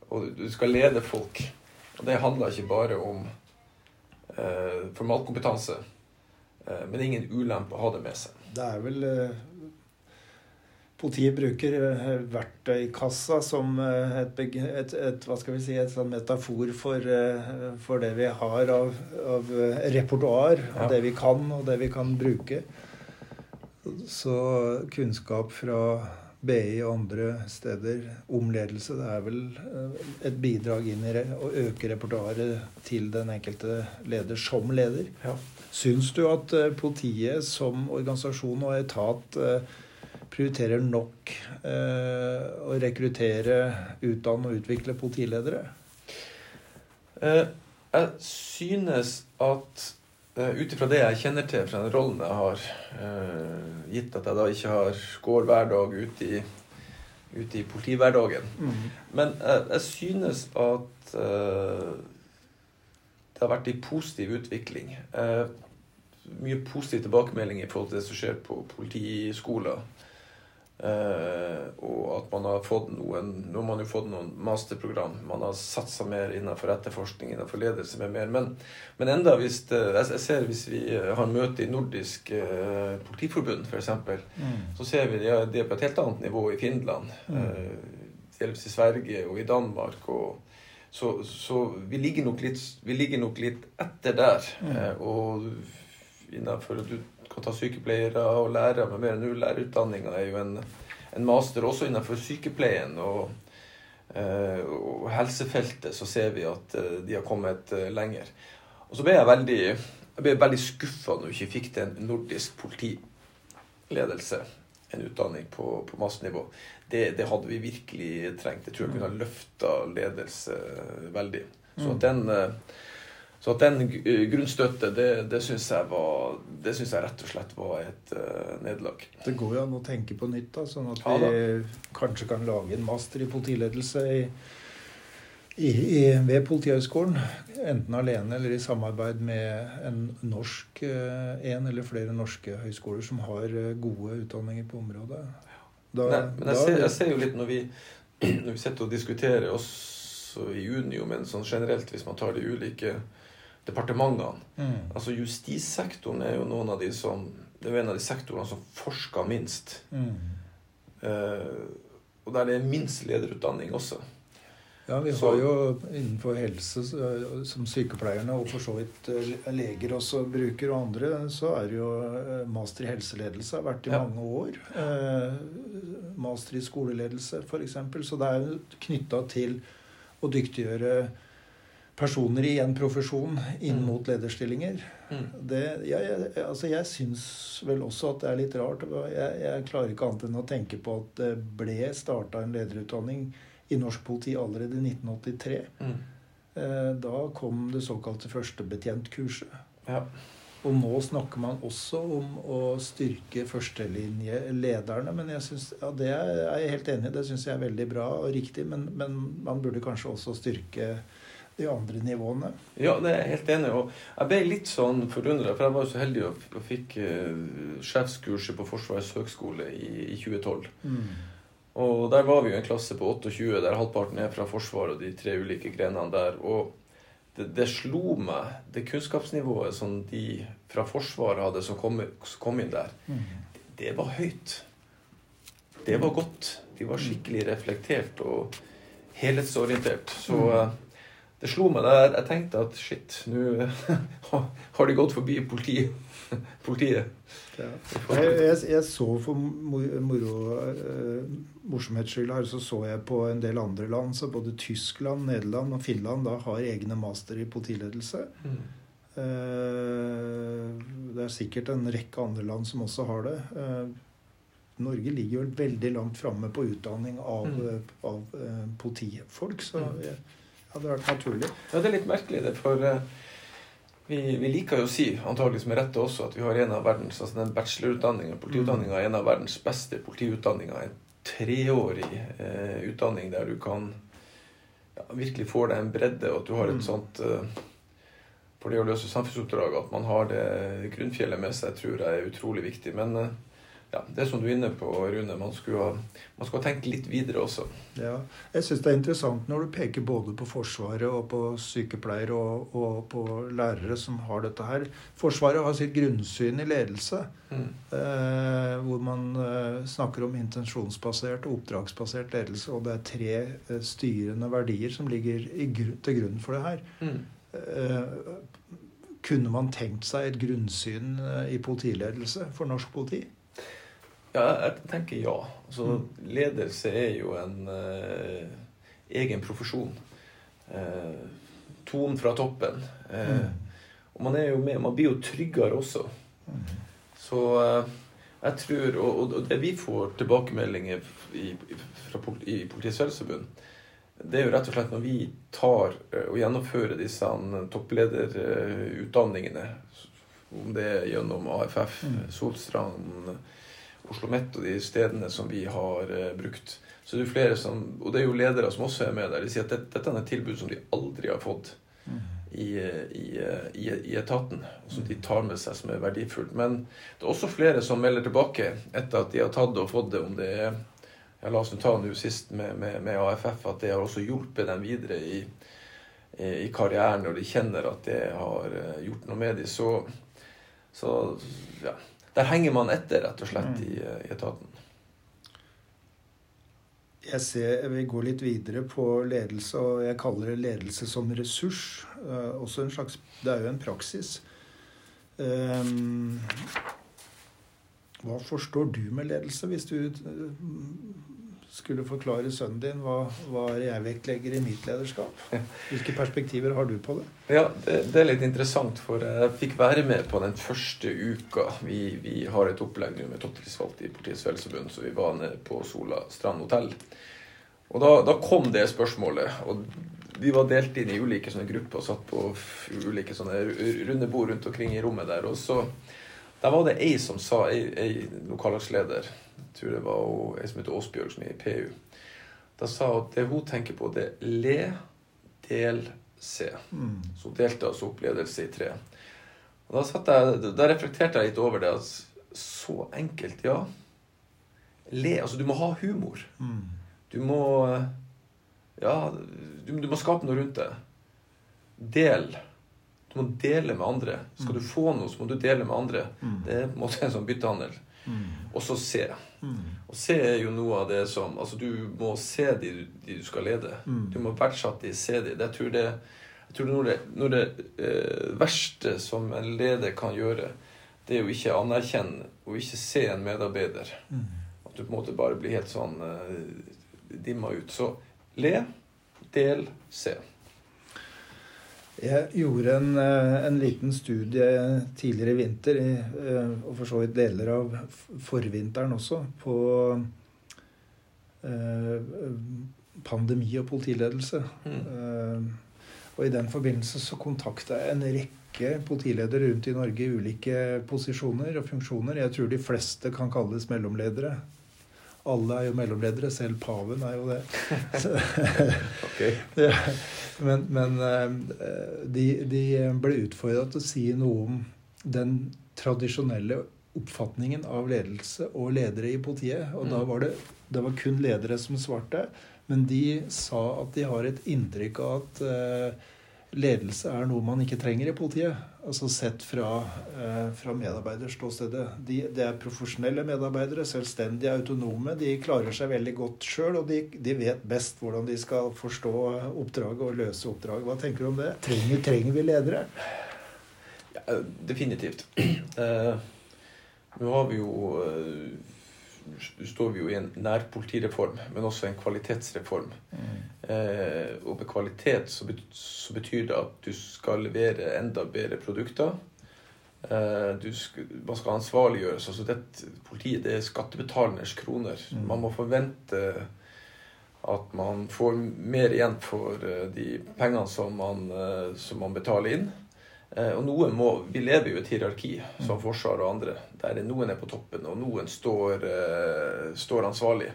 [SPEAKER 2] Og du skal lede folk. Og det handler ikke bare om eh, formalkompetanse. Eh, men det er ingen ulempe å ha det med seg.
[SPEAKER 1] Det er vel eh, Politiet bruker eh, verktøykassa som eh, et, et, et, hva skal vi si, et sånn metafor for, eh, for det vi har av, av repertoar,
[SPEAKER 2] Ja.
[SPEAKER 1] og det vi kan, og det vi kan bruke. Så kunnskap fra BI og andre steder om ledelse. Det er vel eh, et bidrag inn i å øke repertoaret til den enkelte leder som leder.
[SPEAKER 2] Ja.
[SPEAKER 1] Syns du at eh, politiet som organisasjon og etat eh, prioriterer nok å rekruttere, utdanne og utvikle politiledere?
[SPEAKER 2] Jeg synes at Ut ifra det jeg kjenner til fra den rollen jeg har, uh, gitt at jeg da ikke har går hver dag ute i, ut i politihverdagen mm. Men uh, jeg synes at det har vært en positiv utvikling. mye positiv tilbakemelding i forhold til det som skjer på politiskoler. Uh, og at man har fått noen Nå har man jo fått noen masterprogram. Man har satsa mer innenfor etterforskning, innenfor ledelse med mer. Men, men enda hvis det, jeg ser hvis vi har møte i Nordisk uh, politiforbund, f.eks., mm. så ser vi ja, det er på et helt annet nivå i Finland. Mm. Uh, delvis i Sverige og i Danmark. Og, så, så vi, ligger litt, vi, ligger nok litt, etter der. Mm. og innenfor du kan ta sykepleiere og lærere med mer enn null. Lærerutdanninga er jo en, en, master også innenfor sykepleien. Og, eh, og, helsefeltet så ser vi at eh, de har kommet eh, lenger. Og så ble jeg veldig, jeg ble veldig skuffa når vi ikke fikk til en nordisk politiledelse. En utdanning på, på mastenivå. Det, det, hadde vi virkelig trengt. Jeg tror jeg kunne ha løfta ledelse veldig. Så at den så at den eh, grunnstøtte, det, det syns jeg, jeg rett og slett var et uh, nederlag.
[SPEAKER 1] Det går jo an å tenke på nytt, da, sånn at vi ja, kanskje kan lage en master i politiledelse i, i, i, ved Politihøgskolen. Enten alene eller i samarbeid med en norsk, uh, en eller flere norske høyskoler som har gode utdanninger på området.
[SPEAKER 2] Da, Nei, men jeg, da, ser, jeg, ser, jo litt når vi, når vi sitter og diskuterer oss i juni, men sånn generelt, hvis man tar de ulike departementene. Mm. Altså Justissektoren er jo noen av de som det er jo en av de sektorene som forsker minst. Mm. Eh, og der det er minst lederutdanning også.
[SPEAKER 1] Ja, vi har jo innenfor helse, som sykepleierne og for så vidt eh, leger også bruker, og andre, så er det jo eh, master i helseledelse. Har vært i ja. mange år. Eh, master i skoleledelse, f.eks. Så det er knytta til å dyktiggjøre personer i en profesjon inn mm. mot lederstillinger. Mm. Det, jeg, jeg, altså jeg syns vel også at det er litt rart. Jeg, jeg, klarer ikke annet enn å tenke på at det ble starta en lederutdanning i norsk politi allerede i 1983. Mm. Eh, da kom det såkalte førstebetjentkurset. Ja. Og nå snakker man også om å styrke førstelinjelederne. Men jeg synes, ja, det er jeg helt enig i. Det syns jeg er veldig bra og riktig. Men, men man burde kanskje også styrke de andre nivåene.
[SPEAKER 2] Ja, det er jeg helt enig Og jeg ble litt sånn forundra, for jeg var jo så heldig og, og fikk uh, sjefskurset på Forsvarets høgskole i, i 2012. Mm. Og der var vi jo en klasse på 28, der halvparten er fra Forsvaret og de tre ulike grenene der. Og det, det slo meg, det kunnskapsnivået som de fra Forsvaret hadde som kom, som kom inn der, mm. det, det var høyt. Det var godt. De var skikkelig reflektert og helhetsorientert. Så mm det slo meg der jeg tenkte at shit, nå har de gått forbi politiet. politiet.
[SPEAKER 1] Ja. Jeg, jeg, jeg, så for moro uh, morsomhets skyld her, så så jeg på en del andre land. Så både Tyskland, Nederland og Finland da har egne master i politiledelse. Mm. Uh, det er sikkert en rekke andre land som også har det. Uh, Norge ligger jo veldig langt framme på utdanning av, mm. av politifolk. så mm. jeg, hadde vært naturlig.
[SPEAKER 2] Ja, det er litt merkelig, det. For uh, vi, vi, liker jo å si, antakeligvis med rette også, at vi har en av verdens altså den bachelorutdanninga, politiutdanninga, mm. en av verdens beste politiutdanninger. En treårig uh, utdanning der du kan ja, virkelig få deg en bredde, og at du har et mm. sånt uh, for det å løse samfunnsoppdrag, at man har det grunnfjellet med seg, tror jeg er utrolig viktig. Men ja, det som du er inne på, Rune, man skulle ha, man skulle ha tenkt litt videre også.
[SPEAKER 1] Ja, Jeg syns det er interessant når du peker både på Forsvaret og på sykepleiere og, og, på lærere som har dette her. Forsvaret har sitt grunnsyn i ledelse, mm. eh, hvor man eh, snakker om intensjonsbasert og oppdragsbasert ledelse, og det er tre eh, styrende verdier som ligger grunn, til grunn for det her. Mm. Eh, kunne man tenkt seg et grunnsyn eh, i politiledelse for norsk politi?
[SPEAKER 2] Ja, jeg tenker ja. Altså, mm. Ledelse er jo en uh, egen profesjon. Uh, tonen fra toppen. Uh, mm. Og man er jo med, man blir jo tryggere også. Mm. Så jeg tror, og, og, det vi får tilbakemeldinger i, fra i Politiets Fellesforbund, det er jo rett og slett når vi tar og gjennomfører disse topplederutdanningene, om det er gjennom AFF, mm. Solstrand, Oslo Met og de stedene som vi har uh, brukt. Så det er flere som, Og det er jo ledere som også er med der. De sier at dette, dette er et tilbud som de aldri har fått i, i, i, i, etaten. Som de tar med seg som er verdifullt. Men det er også flere som melder tilbake etter at de har tatt det og fått det. om det er ja, La oss ta nå sist med, med, med, AFF at det har også hjulpet dem videre i, i karrieren, og de kjenner at det har eh, gjort noe med dem. Så, så ja, der henger man etter, rett og slett, i, mm. i etaten.
[SPEAKER 1] Jeg, ser, jeg vil gå litt videre på ledelse, og jeg kaller det ledelse som ressurs. Uh, også en slags, Det er jo en praksis. Um, hva forstår du med ledelse, hvis du skulle forklare sønnen din hva, hva jeg vektlegger i mitt lederskap? Hvilke perspektiver har du på det?
[SPEAKER 2] Ja, det, det, er litt interessant, for jeg fikk være med på den første uka. Vi, vi har et opplegg med topptillitsvalgte i Politiets Fellesforbund, så vi var nede på Sola Strand hotell. Og da, da, kom det spørsmålet. og vi var delt inn i ulike sånne grupper og satt på ulike sånne runde bord rundt omkring i rommet der. Og så der var det ei som sa, ei, ei lokallagsleder tror det var ei som heter Åsbjørg, som er i PU. Da sa hun at det hun tenker på, det er le, del, se. Mm. Så hun delte altså opp ledelse i tre. Og da, jeg, da reflekterte jeg litt over det. at Så enkelt, ja. Le. Altså, du må ha humor. Mm. Du må Ja, du, du, må skape noe rundt det. Del. Du må dele med andre. Skal du mm. få noe, så må du dele med andre. Mm. Det er på en måte en sånn byttehandel. Mm. Og så se. Mm. Og se er jo noe av det som Altså, du må se de, de du skal lede. Mm. Du må verdsette de, se de. Jeg tror det, jeg tror det, når det, eh, verste som en leder kan gjøre, det er jo ikke anerkjenne og ikke se en medarbeider. Mm. At du på en måte bare blir helt sånn eh, dimma ut. Så le, del, se.
[SPEAKER 1] Jeg gjorde en, eh, en, liten studie tidligere i vinter, eh, og for så vidt deler av forvinteren også, på eh, pandemi og politiledelse. Mm. Og i den forbindelse så kontakta jeg en rekke politiledere rundt i Norge i ulike posisjoner og funksjoner. Jeg tror de fleste kan kalles mellomledere. Alle er jo mellomledere. Selv paven er jo det. okay. ja. Men, men eh, de, de, ble utfordra til å si noe om den tradisjonelle oppfatningen av ledelse og ledere i politiet. Og mm. da var det, det var kun ledere som svarte. Men de sa at de har et inntrykk av at uh, ledelse er noe man ikke trenger i politiet. Altså sett fra, eh, fra medarbeiderståstedet. De, det er profesjonelle medarbeidere, selvstendige, autonome. De klarer seg veldig godt sjøl, og de, de, vet best hvordan de skal forstå oppdraget og løse oppdraget. Hva tenker du om det? Trenger, trenger vi ledere?
[SPEAKER 2] Ja, definitivt. Eh, nå har vi jo eh, står vi jo i en nærpolitireform, men også en kvalitetsreform. Mm. Eh, og med kvalitet så, betyr, så betyr det at du skal levere enda bedre produkter. Eh, skal, man skal ansvarliggjøres. altså det, Politiet det er skattebetalernes kroner. Mm. Man må forvente at man får mer igjen for eh, de pengene som man, eh, som man betaler inn. Eh, og noen må, Vi lever jo i et hierarki, som. Forsvaret og andre, der noen er på toppen, og noen står, uh, står ansvarlig.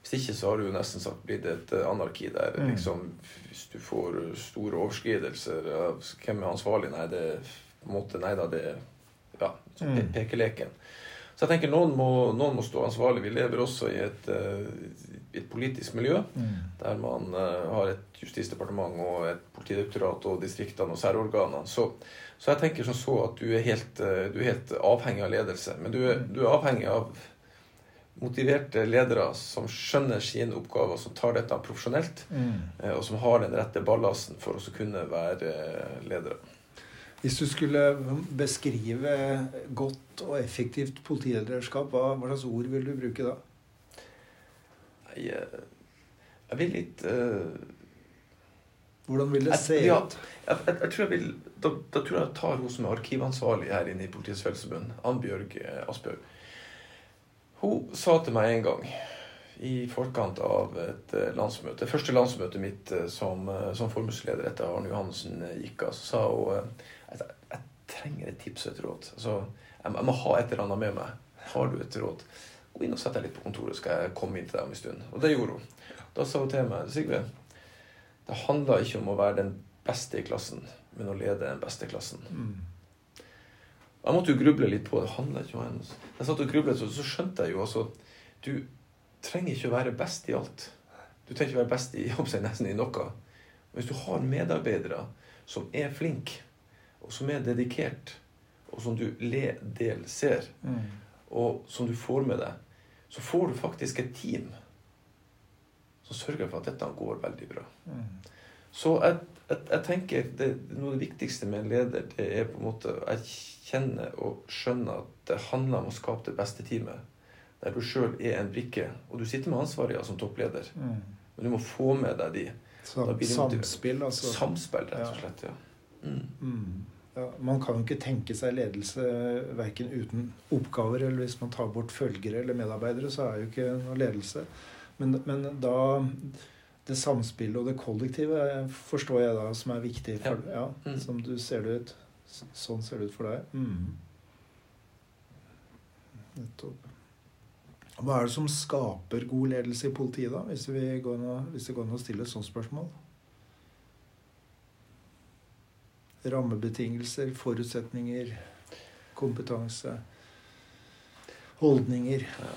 [SPEAKER 2] Hvis ikke så har det jo nesten sagt blitt et eh, anarki der mm. liksom, hvis du får store overskridelser Hvem er ansvarlig? Nei, det på en måte, nei da, det ja, mm. pekeleken. Så jeg tenker noen må, noen må, stå ansvarlig. Vi lever også i et, et politisk miljø mm. der man har et justisdepartement og et politidirektorat og distriktene og særorganene. Så, så, jeg tenker som så at du er, helt, du er helt avhengig av ledelse. Men du er, du er, avhengig av motiverte ledere som skjønner sine oppgaver, som tar dette profesjonelt, mm. og som har den rette ballasten for å kunne være ledere.
[SPEAKER 1] Hvis du skulle beskrive godt og effektivt politilederskap, hva, hva slags ord vil du bruke da?
[SPEAKER 2] Jeg, jeg vil litt uh,
[SPEAKER 1] Hvordan vil det
[SPEAKER 2] jeg,
[SPEAKER 1] se
[SPEAKER 2] ja,
[SPEAKER 1] ut?
[SPEAKER 2] Jeg, jeg, jeg, tror jeg vil, da, da, tror jeg jeg tar hun som er arkivansvarlig her inne i Politiets Fellesforbund, Annbjørg eh, Asbjørg. Hun sa til meg en gang i forkant av et eh, landsmøte, første landsmøtet mitt som, som formuesleder etter Arne Johannessen gikk av, så sa hun at jeg, jeg, trenger et tips og et råd. Altså, jeg må ha et eller annet med meg. Har du et råd? Gå inn og sett deg litt på kontoret, skal jeg komme inn til deg om en stund. Og det gjorde hun. Da sa hun til meg Sigve, det handler ikke om å være den beste i klassen, men å lede den beste klassen. Mm. Jeg måtte jo gruble litt på det. handler ikke om henne. Jeg satt og grublet, så, så skjønte jeg jo altså Du trenger ikke å være best i alt. Du trenger ikke å være best i jobb seg nesten i noe. Men Hvis du har medarbeidere som er flinke, og som er dedikert, og som du le, del, ser, mm og som du får med deg, så får du faktisk et team som sørger for at dette går veldig bra. Mm. Så jeg, jeg, jeg tenker det, noe av det viktigste med en leder, det er på en måte å erkjenne og skjønne at det handler om å skape det beste teamet. Der du sjøl er en brikke. Og du sitter med ansvaret ja, som toppleder. Mm. Men du må få med deg de.
[SPEAKER 1] Samspill, altså.
[SPEAKER 2] Samspill, rett og slett. ja. Mm.
[SPEAKER 1] mm. Man kan jo ikke tenke seg ledelse verken uten oppgaver eller hvis man tar bort følgere eller medarbeidere, så er jo ikke noe ledelse. Men, men da det samspillet og det kollektive forstår jeg da som er viktig for ja. ja mm. Som du ser det ut. Sånn ser det ut for deg. Mm. Nettopp. Hva er det som skaper god ledelse i politiet, da? Hvis, går an, hvis det går an å stille et sånt spørsmål? Rammebetingelser, forutsetninger, kompetanse, holdninger. Ja.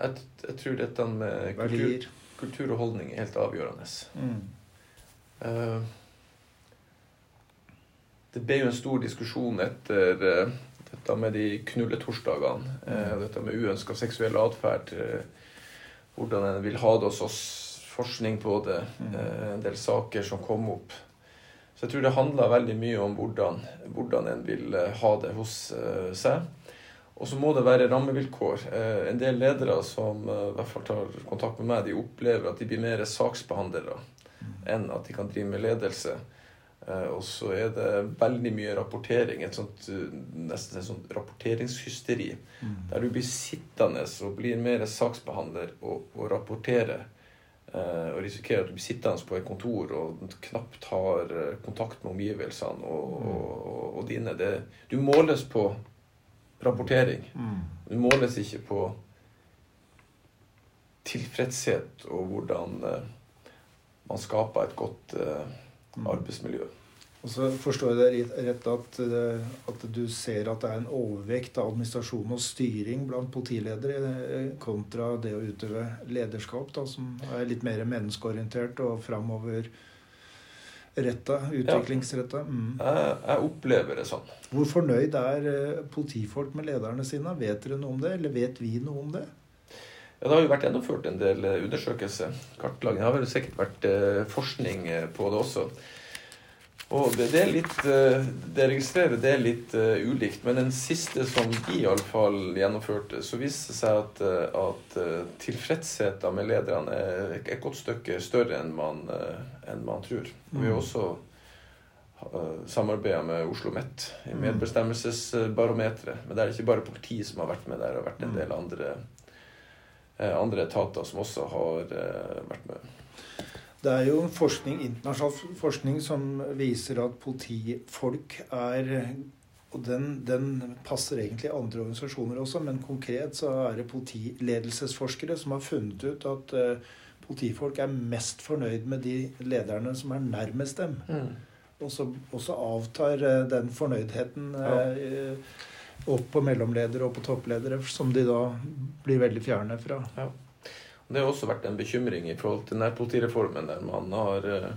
[SPEAKER 2] Jeg, jeg, tror dette med kultur, kultur, og holdning er helt avgjørende. Mm. Uh, det ble jo en stor diskusjon etter uh, dette med de knulletorsdagene. Uh, dette med uønska seksuell atferd. hvordan en vil ha det hos oss. Forskning på det. Mm. en del saker som kom opp. Så jeg tror det handler veldig mye om hvordan, hvordan en vil eh, ha det hos uh, seg. Og så må det være rammevilkår. Uh, en del ledere som i hvert fall tar kontakt med meg, de opplever at de blir mer saksbehandlere enn at de kan drive med ledelse. og så er det veldig mye rapportering, et sånt, nesten et sånt rapporteringshysteri. Mm. Der du blir sittende og blir mer saksbehandler og, og rapporterer Eh, og risikerer at du blir sittende på et kontor og knapt har eh, kontakt med omgivelsene og, mm. og, og dine. Det, du måles på rapportering. Mm. Du måles ikke på tilfredshet og hvordan eh, man skaper et godt mm. arbeidsmiljø.
[SPEAKER 1] Og så forstår jeg det rett at, eh, at, du ser at det er en overvekt av administrasjon og styring blant politiledere eh, kontra det å utøve lederskap, da, som er litt mer menneskeorientert og framover retta, utviklingsretta.
[SPEAKER 2] Mm. Jeg, jeg, opplever det sånn.
[SPEAKER 1] Hvor fornøyd er eh, politifolk med lederne sine? Vet dere noe om det, eller vet vi noe om det?
[SPEAKER 2] Ja, Det har jo vært gjennomført en del undersøkelser, kartlegging. Det har vel sikkert vært forskning på det også. Og det, det, er litt eh, Det registrerer det er litt uh, ulikt. Men den siste som de iallfall gjennomførte, så viste det seg at, eh, at uh, tilfredsheten med lederne er et godt stykke større enn man, uh, enn man tror. Og vi har mm. også uh, samarbeida med Oslo Met i mm. medbestemmelsesbarometeret. Men det er ikke bare politiet som har vært med der, det har vært en mm. del andre, andre etater som også har vært med.
[SPEAKER 1] Det er jo forskning, internasjonal forskning som viser at politifolk er Og den, den, passer egentlig andre organisasjoner også, men konkret så er det politiledelsesforskere som har funnet ut at uh, politifolk er mest fornøyd med de lederne som er nærmest dem. Mm. Og så avtar uh, den fornøydheten uh, opp på mellomledere og på toppledere, som de da blir veldig fjerne fra. Ja.
[SPEAKER 2] Det har også vært en bekymring i forhold til nærpolitireformen, der man har uh,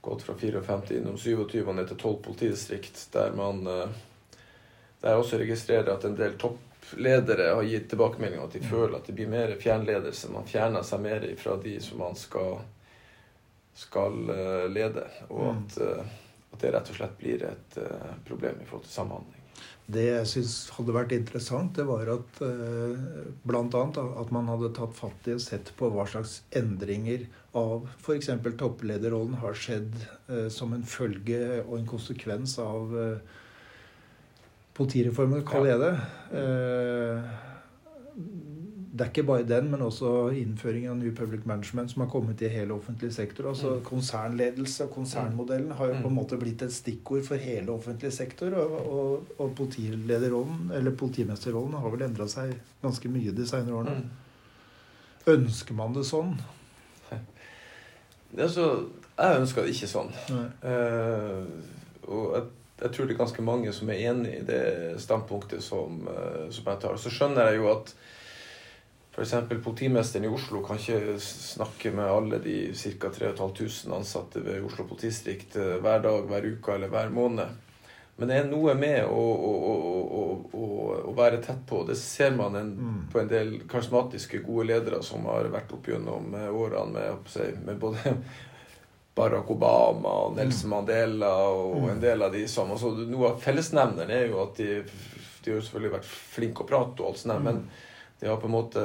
[SPEAKER 2] gått fra 54 innom 27 og ned til 12 politidistrikt, der man uh, der jeg også registrerer at en del toppledere har gitt tilbakemelding at de føler at det blir mer fjernledelse. Man fjerner seg mer fra de som man skal, skal uh, lede. Og mm. at at det rett og slett blir et problem i forhold til samhandling.
[SPEAKER 1] Det jeg syns hadde vært interessant, det var at uh, bl.a. at man hadde tatt fatt i og sett på hva slags endringer av f.eks. topplederrollen har skjedd uh, som en følge og en konsekvens av uh, politireformen, kaller jeg det. Det er ikke bare den, men også innføringen av New Public Management som har kommet i hele offentlig sektor. Altså mm. Konsernledelse og konsernmodellen har jo på en mm. måte blitt et stikkord for hele offentlig sektor. Og, og, og politilederrollen, eller politimesterrollen, har vel endra seg ganske mye de senere årene. Mm. Ønsker man det sånn?
[SPEAKER 2] Altså, jeg ønsker det ikke sånn. Uh, og jeg, jeg, tror det er ganske mange som er enig i det standpunktet som, uh, som jeg tar. Så skjønner jeg jo at F.eks. politimesteren i Oslo kan ikke snakke med alle de ca. 3500 ansatte ved Oslo politidistrikt eh, hver dag, hver uke eller hver måned. Men det er noe med å, å, å, å være tett på. Det ser man en, mm. på en del karismatiske, gode ledere som har vært opp gjennom eh, årene med, med både Barack Obama og Nelson mm. Mandela og mm. en del av de som altså, Noe av fellesnevneren er jo at de, de har selvfølgelig vært flinke å prate og alt sånt, men de har på en måte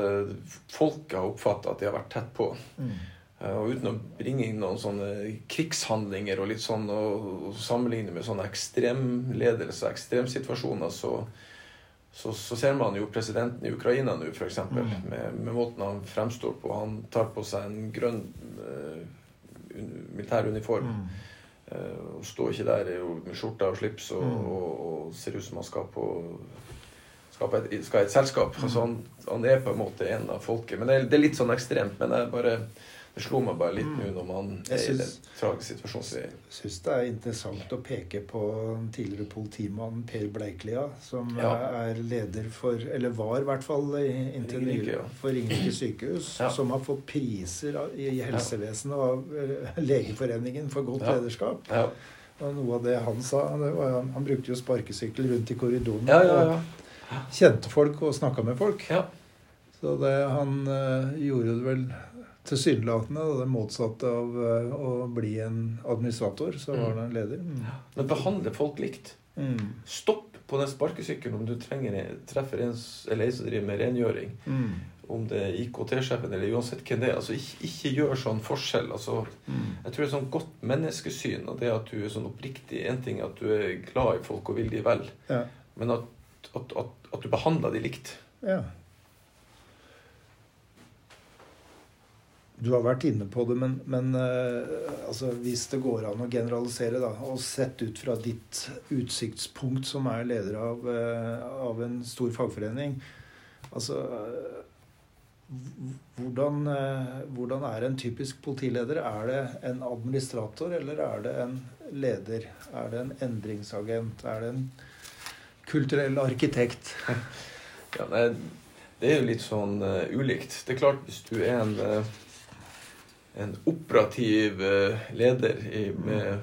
[SPEAKER 2] Folket har oppfatta at de har vært tett på. Mm. Uh, og uten å bringe inn noen sånne krigshandlinger og litt sånn, og, og sammenligne med sånne ekstremledelse, ekstremsituasjoner, så, så, så, ser man jo presidenten i Ukraina nå, f.eks., mm. med, med måten han fremstår på. Han tar på seg en grønn uh, militær uniform. Mm. Uh, og står ikke der med skjorta og slips og, mm. og, og ser ut som han skal på skal, et, skal et selskap. Mm. Så han, han, er på en måte en av folket. Men det er, det er litt sånn ekstremt. Men det, bare, det slo meg bare litt mm. nå når man er synes, i den tragiske situasjonen.
[SPEAKER 1] Jeg syns det er interessant å peke på tidligere politimannen Per Bleiklia, som ja. er leder for, eller var i hvert fall inntil nylig, ja. for Ringerike sykehus, ja. som har fått priser i helsevesenet av eh, Legeforeningen for godt lederskap. Og noe av det han sa det var, Han brukte jo sparkesykkel rundt i korridoren.
[SPEAKER 2] Ja, ja, ja
[SPEAKER 1] kjente folk og snakka med folk.
[SPEAKER 2] Ja.
[SPEAKER 1] Så det, han uh, gjorde det vel tilsynelatende det motsatte av uh, å bli en administrator. Så var han en leder. Mm.
[SPEAKER 2] Men behandle folk likt. Mm. Stopp på den sparkesykkelen om du trenger, treffer en eller en som driver med rengjøring. Mm. Om det er IKT-sjefen eller uansett hvem det er. altså Ikke, ikke gjør sånn forskjell. altså mm. Jeg tror det er sånn godt menneskesyn og det at du er sånn oppriktig En ting er at du er glad i folk og vil de vel, ja. men at at, at, at du behandler de likt.
[SPEAKER 1] Ja. Du har vært inne på det, men, men uh, altså, hvis det går an å generalisere, da, og sett ut fra ditt utsiktspunkt som er leder av, uh, av en stor fagforening Altså uh, hvordan, hvordan, er en typisk politileder? Er det en administrator, eller er det en leder? Er det en endringsagent? Er det en kulturell arkitekt?
[SPEAKER 2] Ja, det, det er jo litt sånn uh, ulikt. Det er klart, hvis du er en, uh, en operativ uh, leder i, med,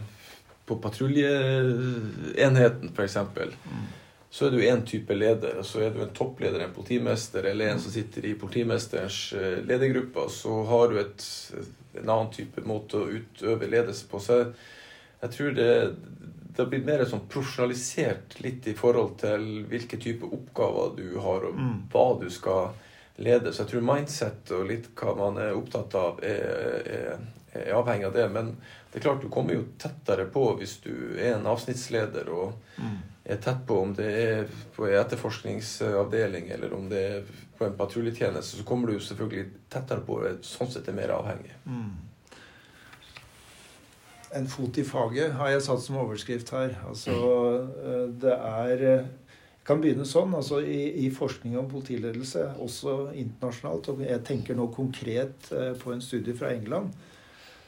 [SPEAKER 2] på patruljeenheten, f.eks., mm. så er du én type leder. og Så er du en toppleder, en politimester, eller en som sitter i politimesterens ledergruppe. Så har du et, en annen type måte å utøve ledelse på. Så jeg, jeg tror det, det har blitt mer sånn profesjonalisert litt i forhold til hvilke type oppgaver du har, og mm. hva du skal lede. Så jeg tror mindset og litt hva man er opptatt av, er, er, er, avhengig av det. Men det er klart du kommer jo tettere på hvis du er en avsnittsleder og mm. er tett på om det er på en etterforskningsavdeling eller om det er på en patruljetjeneste, så kommer du selvfølgelig tettere på. Sånn sett er mer avhengig. Mm.
[SPEAKER 1] En fot i faget har jeg satt som overskrift her. Altså, eh, det er Jeg kan begynne sånn. altså I, i forskning om politiledelse, også internasjonalt, og jeg tenker nå konkret eh, på en studie fra England,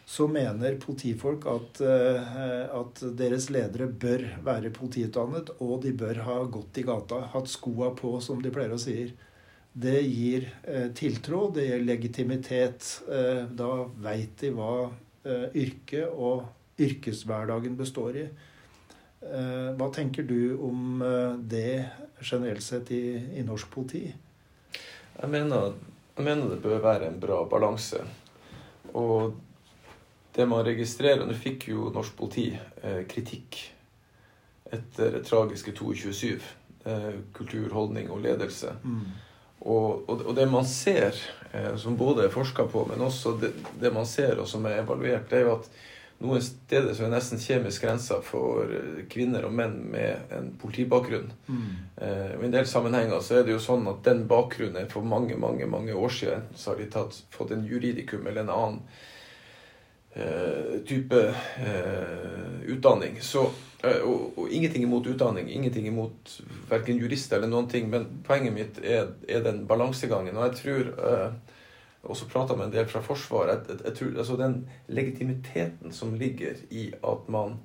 [SPEAKER 1] så mener politifolk at, eh, at deres ledere bør være politiutdannet, og de bør ha gått i gata, hatt skoa på, som de pleier å si. Det gir tiltro, det gir legitimitet. Da veit de hva Eh, yrket og yrkeshverdagen består i. Eh, hva tenker du om eh, det generelt sett i, i norsk politi?
[SPEAKER 2] Jeg mener, jeg mener, det bør være en bra balanse. Og det man registrerer Nå fikk jo norsk politi eh, kritikk etter det tragiske 22.7. Eh, kultur, holdning og ledelse.
[SPEAKER 1] Mm.
[SPEAKER 2] Og, og, og, det man ser, eh, som både er forska på, men også det, det, man ser og som er evaluert, det er jo at noen steder så er det nesten kjemisk grensa for eh, kvinner og menn med en politibakgrunn. Mm. Eh, I en del sammenhenger så er det jo sånn at den bakgrunnen for mange mange, mange år siden så har de tatt, fått en juridikum eller en annen type eh, utdanning. Så Eh, og, og, ingenting imot utdanning, ingenting imot verken jurister eller noen ting, men poenget mitt er, er den balansegangen. Og jeg tror og også prata med en del fra Forsvaret jeg, jeg tror, altså Den legitimiteten som ligger i at man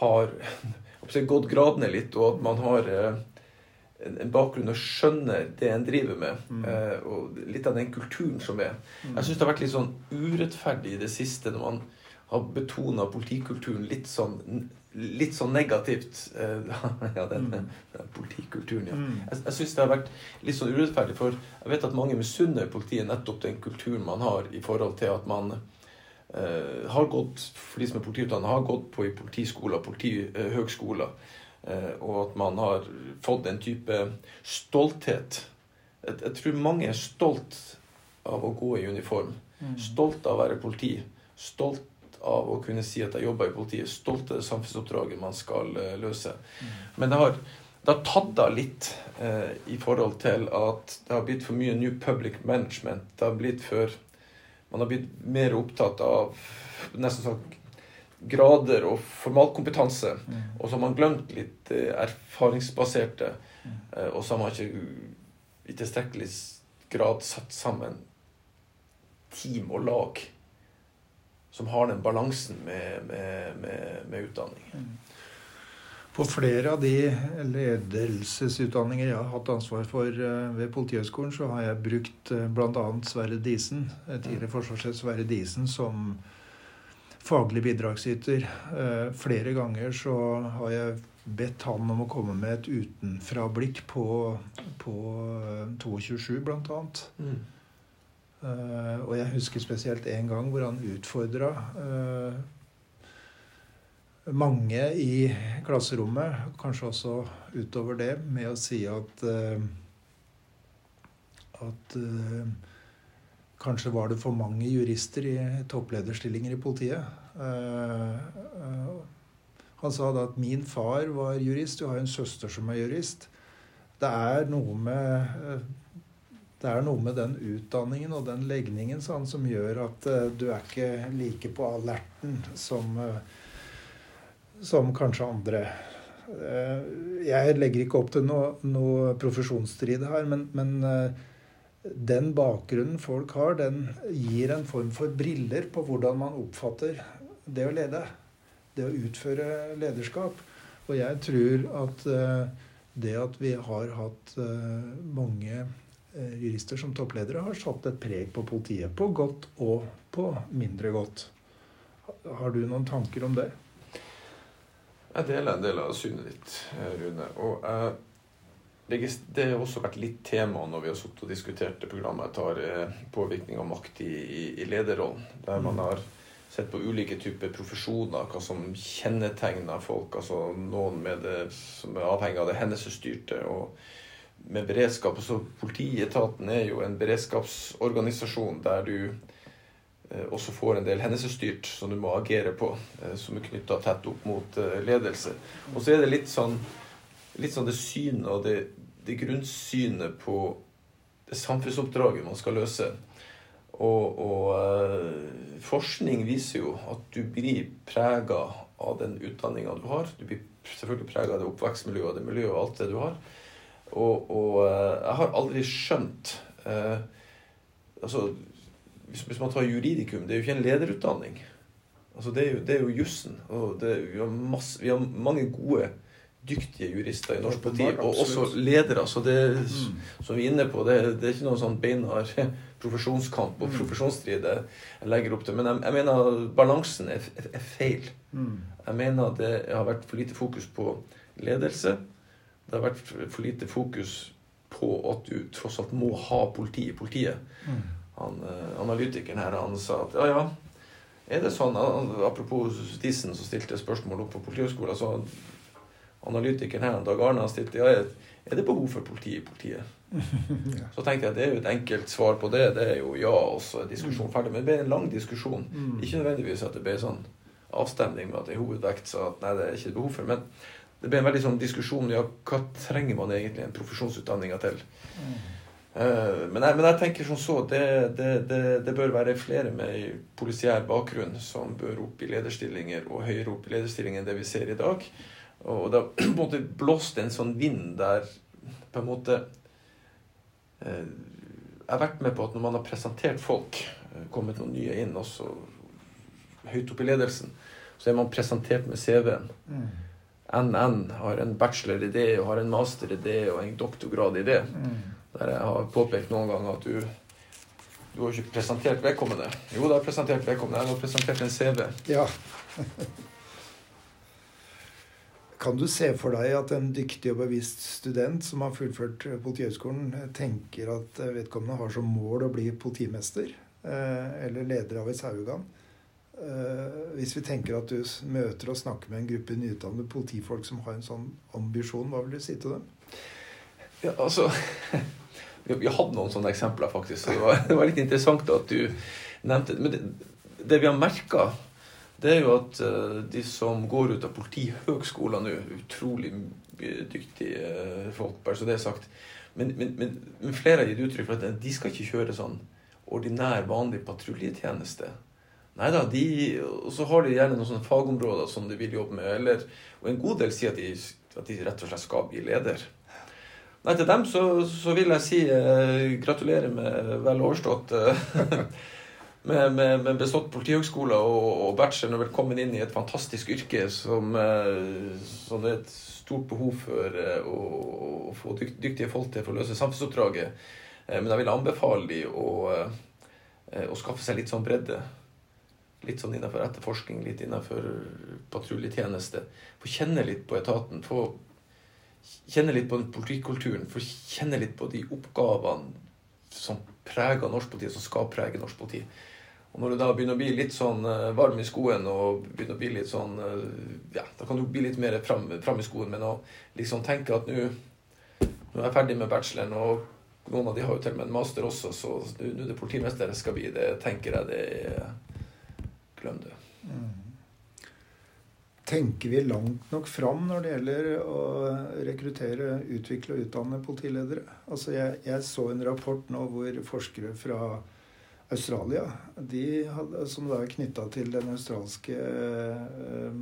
[SPEAKER 2] har gått gradene litt, og at man har uh, en bakgrunn og skjønner det en driver med. Mm. Uh, og litt av den kulturen som er. Mm. Jeg syns det har vært litt sånn urettferdig i det siste når man har betona politikulturen litt sånn litt sånn negativt. Eh, ja, den, mm. den politikulturen, ja. Mm. Jeg, jeg syns det har vært litt sånn urettferdig, for jeg vet at mange misunner politiet nettopp den kulturen man har i forhold til at man uh, har gått, for de som er politiutdannet, har gått på i politiskoler, politihøgskoler, eh, og at man har fått en type stolthet. Jeg, tror mange er stolt av å gå i uniform. Mm. Stolt av å være politi. Stolt av å kunne si at jeg jobber i politiet. Stolt av det samfunnsoppdraget man skal uh, løse. Mm. Men det har, det har tatt av litt eh, i forhold til at det har blitt for mye New Public Management. Det har blitt for Man har blitt mer opptatt av nesten sånn grader og formalkompetanse. Mm. Og så har man glemt litt uh, erfaringsbaserte. Mm. og så har man ikke i tilstrekkelig grad satt sammen team og lag som har den balansen med, med, med, med utdanning. Mm.
[SPEAKER 1] På flere av de ledelsesutdanninger jeg har hatt ansvar for eh, ved Politihøgskolen, så har jeg brukt eh, bl.a. Sverre Disen, eh, tidligere forsvarssjef Sverre Disen, som faglig bidragsyter. Flere ganger så har jeg bedt han om å komme med et utenfra-blikk på, på 22.7, bl.a. Mm. Uh, og jeg husker spesielt en gang hvor han utfordra uh, mange i klasserommet, kanskje også utover det, med å si at uh, at kanskje var det for mange jurister i topplederstillinger i politiet. han sa da at 'min far var jurist, du har en søster som er jurist'. Det er noe med det er noe med den utdanningen og den legningen sånn, som gjør at du er ikke like på alerten som, som kanskje andre. Jeg legger ikke opp til noe, noe profesjonsstrid her, men, men den bakgrunnen folk har, den gir en form for briller på hvordan man oppfatter det å lede. Det å utføre lederskap. Og jeg tror at det at vi har hatt mange Eh, jurister som toppledere har satt et preg på politiet. På godt og på mindre godt. Har du noen tanker om det?
[SPEAKER 2] Jeg deler en del av synet ditt, eh, Rune. Og jeg, det har også vært litt tema når vi har sittet og diskutert det programmet jeg tar, eh, påvirkning av makt i, i, i lederrollen. Der man mm. har sett på ulike typer profesjoner, hva som kjennetegner folk. altså Noen med det som er avhengig av det hendelsesstyrte. og med beredskap. Så Politietaten er jo en beredskapsorganisasjon der du eh, også får en del hendelsesstyrt som du må agere på, eh, som er knytta tett opp mot eh, ledelse. Og så er det litt sånn, litt sånn det synet og det, det grunnsynet på det samfunnsoppdraget man skal løse. Og, og uh, forskning viser jo at du blir prega av den utdanninga du har. Du blir selvfølgelig prega av det oppvekstmiljøet det miljøet og alt det du har. Og, og eh, jeg har aldri skjønt eh, altså, hvis, hvis, man tar juridikum, det er jo ikke en lederutdanning. Altså, det er jo, jo jussen. Og det, vi, har masse, vi har mange gode, dyktige jurister i norsk politi. Og også ledere. Så det mm. som vi er inne på, det, det er ikke noen sånn beinhard profesjonskamp og mm. profesjonsstrid jeg legger opp til. Men jeg, jeg mener balansen er, er, er feil. Mm. Jeg mener det har vært for lite fokus på ledelse det har vært for lite fokus på at du tross alt må ha politi i politiet. Han, uh, analytikeren her han sa at ja, ja, er det sånn, Apropos Dissen som stilte spørsmål opp på Politihøgskolen. så Analytikeren her, Dag Arne, har stilt ja, er det behov for politi i politiet. Så tenkte jeg at det er jo et enkelt svar på det. Det er jo ja, og så er diskusjonen mm. ferdig. Men det ble en lang diskusjon. Mm. Ikke nødvendigvis at det ble sånn avstemning med at det er hovedvekt sa at nei, det er ikke behov for. Men det ble en veldig sånn diskusjon ja, hva trenger man egentlig en profesjonsutdanning til. Mm. Uh, men, jeg, men, jeg, tenker som så det, det, det, det, bør være flere med polisiær bakgrunn som bør opp i lederstillinger og høyere opp i lederstillinger enn det vi ser i dag. Og det har på en måte blåst en sånn vind der på en måte eh, Jeg har vært med på at når man har presentert folk, eh, kommet noen nye inn også høyt oppe i ledelsen, så er man presentert med CV-en. Mm. NN har en bachelor i det, og har en master i det, og en doktorgrad i det. Mm. Der jeg har påpekt noen ganger at du du har ikke presentert vedkommende. Jo, du har presentert vedkommende. Jeg har presentert en CV.
[SPEAKER 1] Ja. Kan du se for deg at en dyktig og bevisst student som har fullført Politihøgskolen, tenker at vedkommende har som mål å bli politimester eh, eller leder av et saueorgan? Eh, hvis vi tenker at du møter og snakker med en gruppe nyutdannede politifolk som har en sånn ambisjon, hva vil du si til dem?
[SPEAKER 2] Ja, altså Vi hadde noen sånne eksempler, faktisk. Så det var, det var litt interessant at du nevnte det. Men det, det vi har merka det er jo at uh, de som går ut av Politihøgskolen nå, utrolig dyktige uh, folk, bare så det er sagt. Men, men, men, flere har gitt uttrykk for at de skal ikke kjøre sånn ordinær, vanlig patruljetjeneste. Nei da, og så har de gjerne noen sånne fagområder som de vil jobbe med. Eller, og en god del sier at de, at de rett og slett skal bli leder. Nei, til dem så, så vil jeg si eh, gratulerer med vel overstått. Eh, med, med, med bestått politihøgskole og, og bachelor og velkommen inn i et fantastisk yrke som, eh, som det er et stort behov for eh, å, å få dyktige folk til for å løse samfunnsoppdraget. Eh, men jeg vil anbefale dem å, å skaffe seg litt sånn bredde. Litt sånn innenfor etterforskning, litt innenfor patruljetjeneste. Få kjenne litt på etaten. Få kjenne litt på den politikulturen. Få kjenne litt på de oppgavene som preger norsk politi, som skal prege norsk politi. Og når du da begynner å bli litt sånn uh, varm i skoen og begynner å bli litt sånn uh, Ja, da kan du bli litt mer fram, fram i skoen, men å liksom tenke at nå er jeg ferdig med bacheloren, og noen av de har jo til og med en master også, så nå er det politimester jeg skal bli. Det tenker jeg det Glem det. Mm.
[SPEAKER 1] Tenker vi langt nok fram når det gjelder å rekruttere, utvikle og utdanne politiledere? Altså jeg, jeg så en rapport nå hvor forskere fra Australia, de hadde, som da er knytta til den australske eh,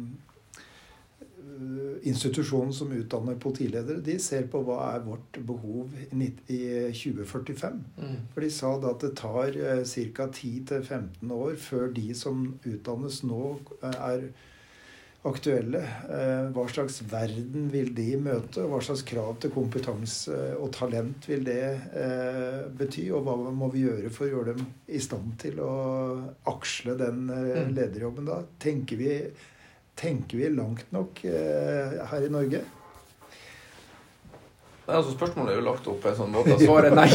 [SPEAKER 1] institusjonen som utdanner politiledere, de ser på hva er vårt behov i 2045. Mm. For de sa da at det tar eh, ca. 10-15 år før de som utdannes nå, eh, er aktuelle. Eh, hva slags verden vil de møte? Hva slags krav til kompetanse og talent vil det eh, bety? Og hva må vi gjøre for å gjøre dem i stand til å aksle den eh, mm. lederjobben da? Tenker vi, tenker vi langt nok her i Norge?
[SPEAKER 2] Altså Spørsmålet er jo lagt opp på en sånn måte svaret er nei.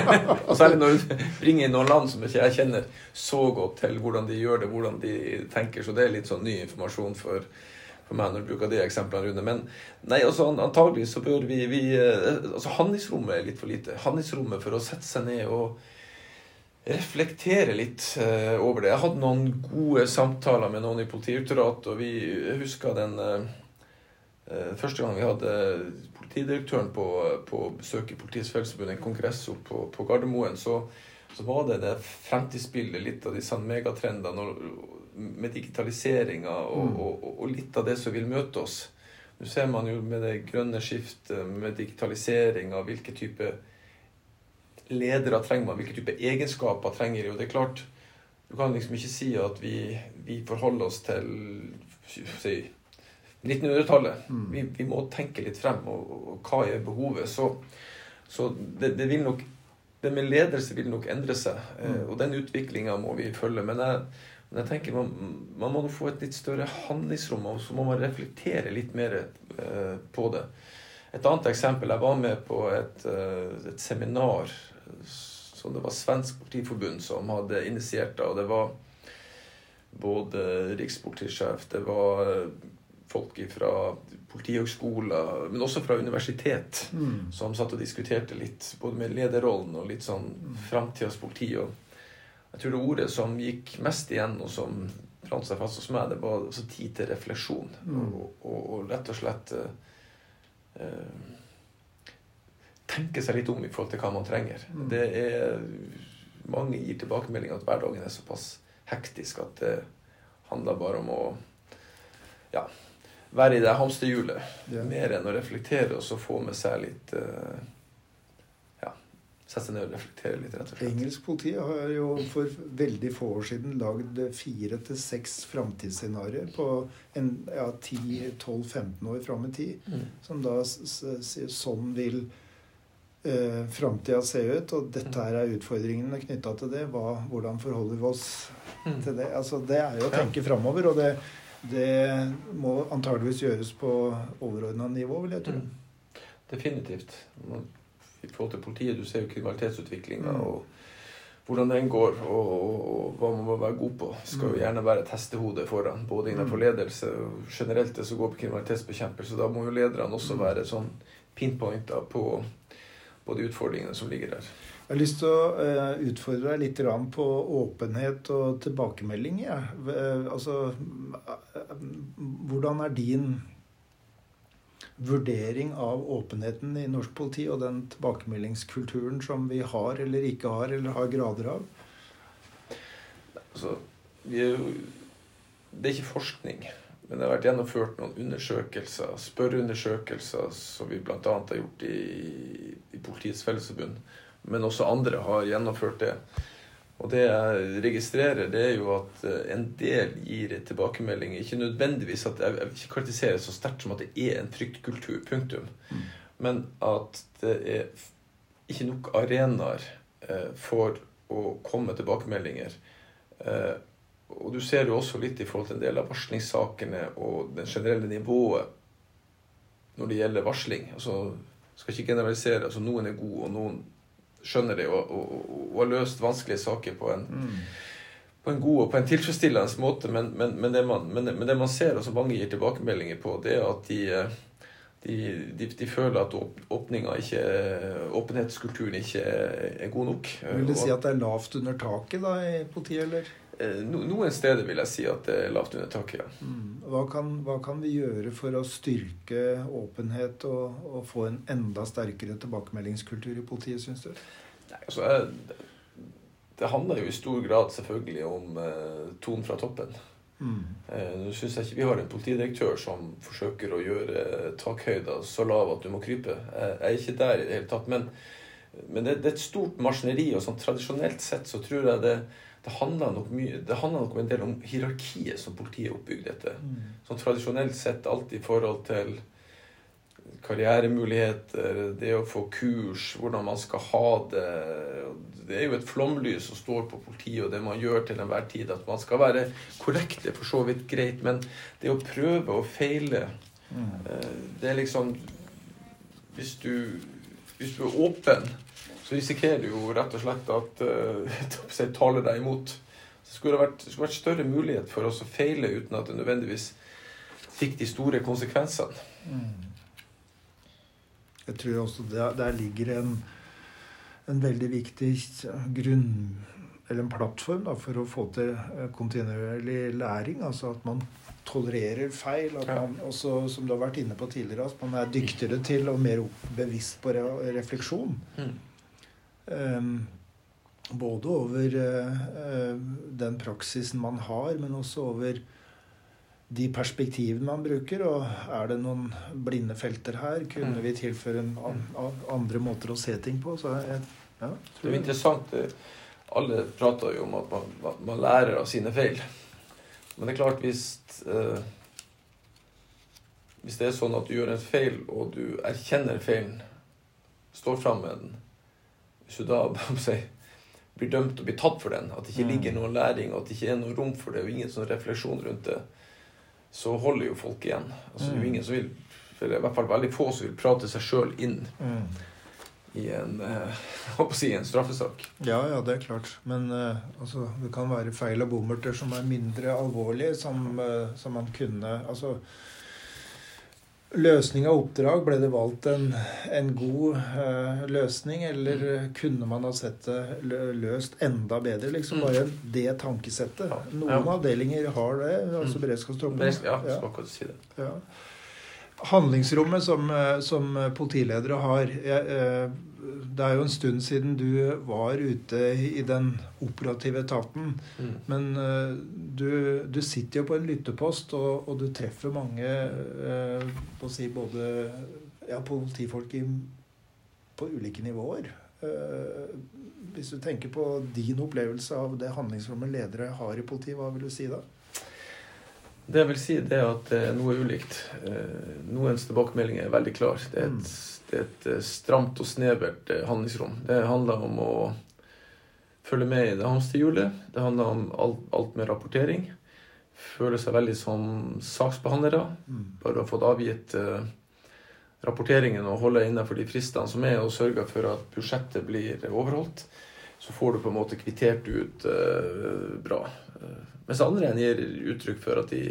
[SPEAKER 2] og Særlig når du bringer inn noen land som ikke jeg kjenner så godt til hvordan de gjør det, hvordan de tenker. Så det er litt sånn ny informasjon for, for meg når du bruker de eksemplene, Rune. Men nei, altså antagelig så bør vi, vi eh, altså Handlingsrommet er litt for lite. Handlingsrommet for å sette seg ned og reflektere litt uh, over det. Jeg hadde noen gode samtaler med noen i Politidirektoratet, og vi husker den uh, første gang vi hadde politidirektøren på, på besøk i Politiets Fellesforbund, en kongress oppe på, på Gardermoen, så, så, var det det fremtidsbildet, litt av disse megatrendene med digitaliseringa og, mm. og, og, og, litt av det som vil møte oss. Nå ser man jo med det grønne skiftet, med digitaliseringa, hvilke type ledere trenger man, hvilke type egenskaper trenger de. Og det er klart, du kan liksom ikke si at vi, vi forholder oss til si, 1900-tallet. Mm. Vi, vi, må tenke litt frem, og, og hva er behovet? Så, så det, det, vil nok det med ledelse vil nok endre seg, eh, mm. og den utviklinga må vi følge. Men jeg, men jeg tenker man, man må få et litt større handlingsrom, og så må man reflektere litt mer eh, på det. Et annet eksempel. Jeg var med på et, eh, et seminar som det var Svensk Politiforbund som hadde initiert. og det var både rikspolitisjef, det var folk fra politihøgskoler, men også fra universitet, mm. som satt og diskuterte litt både med lederrollen og litt sånn mm. framtidas politi. Og jeg tror det ordet som gikk mest igjen, og som brant seg fast hos meg, det var også tid til refleksjon. Mm. Og, og, og, rett og slett eh, eh, tenke seg litt om i forhold til hva man trenger. Mm. Det er Mange gir tilbakemelding at hverdagen er såpass hektisk at det handler bare om å ja, være i det hamsterhjulet. Ja. Mer enn å reflektere og så få med seg litt uh, Ja, sette seg ned og reflektere litt, rett og slett.
[SPEAKER 1] Engelsk politi har jo for veldig få år siden lagd fire til seks framtidsscenarioer på ja, 10-12-15 år fram i tid. Mm. Som da sier sånn vil eh, framtida se ut, og dette her er utfordringene knytta til det. Hva, hvordan forholder vi oss mm. til det? Altså, det er jo å tenke framover. Og det, det må antageligvis gjøres på overordna nivå, vil jeg tro. Mm.
[SPEAKER 2] Definitivt. I forhold til politiet, du ser jo kriminalitetsutviklinga mm. og hvordan den går, og, og, og, hva man må være god på. Det skal jo mm. gjerne være et hestehode foran, både innenfor mm. ledelse og generelt det som går på kriminalitetsbekjempelse. Da må jo lederne også mm. være sånn pinpointa på, på de utfordringene som ligger der.
[SPEAKER 1] Jeg har lyst til å uh, utfordre deg litt på åpenhet og tilbakemelding. Ja. Uh, altså, uh, hvordan er din vurdering av åpenheten i norsk politi og den tilbakemeldingskulturen som vi har eller ikke har, eller har grader av?
[SPEAKER 2] Altså, er jo, det er ikke forskning. Men det har vært gjennomført noen undersøkelser, spørreundersøkelser, som vi bl.a. har gjort i, i Politiets Fellesforbund men også andre har gjennomført det. Og det jeg registrerer, det er jo at eh, en del gir tilbakemelding. Ikke nødvendigvis at jeg, vil ikke karakterisere det så sterkt som at det er en fryktkultur, punktum. Mm. Men at det er ikke nok arenaer eh, for å komme med tilbakemeldinger. Eh, og du ser jo også litt i forhold til en del av varslingssakene og det generelle nivået når det gjelder varsling. Altså, skal ikke generalisere. altså Noen er gode, og noen skjønner det og, og, og, har løst vanskelige saker på en, mm. på en god og på en tilfredsstillende måte. Men, men, men, det, man, men det, man, ser, og som mange gir tilbakemeldinger på, det er at de, de, de, de føler at ikke, åpenhetskulturen ikke er god nok.
[SPEAKER 1] Vil det si at det er lavt under taket da i politiet, eller?
[SPEAKER 2] Eh, no, noen steder vil jeg si at det er lavt under taket, ja.
[SPEAKER 1] Mm. Hva, kan, hva, kan, vi gjøre for å styrke åpenhet og, og få en enda sterkere tilbakemeldingskultur i politiet, syns du?
[SPEAKER 2] Nei, altså, jeg, det handler jo i stor grad selvfølgelig om eh, tonen fra toppen. Mm. Eh, nå syns jeg ikke vi har en politidirektør som forsøker å gjøre takhøyden så lav at du må krype. Jeg, jeg er ikke der i det hele tatt. Men, men det, det, er et stort maskineri, og sånn tradisjonelt sett så tror jeg det det handler nok, nok en del om hierarkiet som politiet er oppbygd etter. Mm. Sånn tradisjonelt sett alt i forhold til karrieremuligheter, det å få kurs, hvordan man skal ha det. Det er jo et flomlys som står på politiet og det man gjør til enhver tid. At man skal være korrekt, er for så vidt greit, men det å prøve og feile mm. Eh, det er liksom Hvis du, hvis du er åpen så risikerer du jo rett og slett at uh, taler deg imot. Så skulle det, vært, skulle vært større mulighet for oss å feile uten at det nødvendigvis fikk de store konsekvensene. Mm.
[SPEAKER 1] Jeg tror også der, der ligger en, en, veldig viktig grunn eller en plattform da, for å få til eh, kontinuerlig læring. Altså at man tolererer feil. At man også, som du har vært inne på tidligere, at man er dyktigere til og mer bevisst på refleksjon. Mm. Ehm, både over eh, den praksisen man har, men også over de perspektivene man bruker. Og er det noen blinde felter her? Kunne vi tilføre andre måter å se ting på? Jeg,
[SPEAKER 2] ja, det er interessant. Alle prater jo om at man, man, lærer av sine feil. Men det er klart, hvis eh, Hvis det er sånn at du gjør en feil, og du erkjenner feilen, står fram med den, hvis du da blir dømt og blir tatt for den, at det ikke mm. ligger noen læring, og at det ikke er noe rom for det, og ingen sånn refleksjon rundt det, så holder jo folk igjen. Altså, det er jo mm. ingen som vil, eller i hvert fall veldig få som vil prate seg sjøl inn. Mm. i en, eh, si, en straffesak.
[SPEAKER 1] Ja, ja, det er klart. Men eh, altså, det kan være feil og bommerter som er mindre alvorlige, som, eh, som man kunne Altså Løsning av oppdrag, ble det valgt en, en god uh, løsning, eller kunne man ha sett det løst enda bedre? Liksom mm. bare det tankesettet. Noen ja. avdelinger har det, altså mm. beredskapstroppen.
[SPEAKER 2] Ja, ja. skal akkurat si det. Ja
[SPEAKER 1] handlingsrommet som, eh, som politiledere har eh, Det er jo en stund siden du var ute i den operative etaten. Mm. Men eh, du, du, sitter jo på en lyttepost, og, og du treffer mange på å si både ja, politifolk i, på ulike nivåer. Hvis du tenker på din opplevelse av det handlingsrommet ledere har i politiet, hva vil du si da?
[SPEAKER 2] Det jeg vil si, det er at eh, noe er ulikt. Eh, noens tilbakemelding er veldig klar. Det er et, mm. det er et eh, stramt og snevert handlingsrom. Det handler om å følge med i det hamsterhjulet. Det handler om alt, alt, med rapportering. føler seg veldig som saksbehandlere. Mm. Bare har fått avgitt rapporteringen og holde innenfor de fristene som er, og sørge for at budsjettet blir overholdt. Så får du på en måte kvittert ut uh, bra. Mens andre igjen gir uttrykk for at de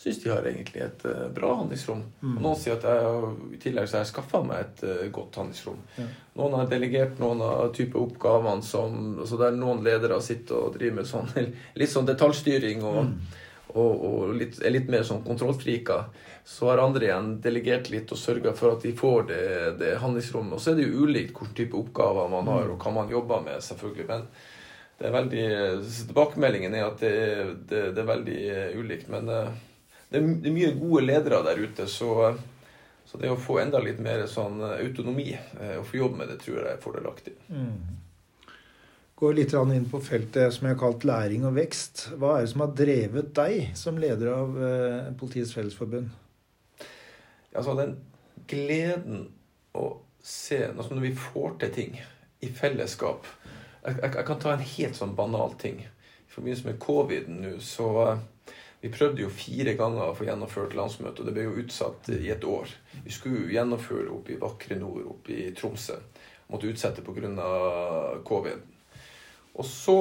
[SPEAKER 2] syns de har egentlig et uh, bra handlingsrom. Mm. Og noen sier at jeg, i tillegg så har jeg skaffa meg et uh, godt handlingsrom. Ja. Noen har delegert noen av type oppgavene som altså Der noen ledere sitter og driver med sånn litt sånn detaljstyring og, mm. og, og litt, er litt mer sånn kontrollfriker. Så har andre igjen delegert litt og sørga for at de får det, det handlingsrommet. Og så er det jo ulikt hvilken type oppgaver man har, og hva man jobber med, selvfølgelig. men det er veldig Tilbakemeldingen er at det, det, det er veldig eh, ulikt. Men eh, det er, det er, mye gode ledere der ute, så, så, det å få enda litt mer sånn eh, autonomi og få jobbe med det, tror jeg er fordelaktig. Mm.
[SPEAKER 1] Går litt inn på feltet som jeg har kalt læring og vekst. Hva er det som har drevet deg som leder av Politiets Fellesforbund?
[SPEAKER 2] Altså, den gleden å se Når vi får til ting i fellesskap jeg, jeg, kan ta en helt sånn banal ting. I forbindelse med covid nå, så uh, Vi prøvde jo fire ganger å få gjennomført landsmøte, og det ble jo utsatt i et år. Vi skulle jo gjennomføre oppe i vakre nord, oppe i Tromsø. Måtte utsette pga. covid. Og så,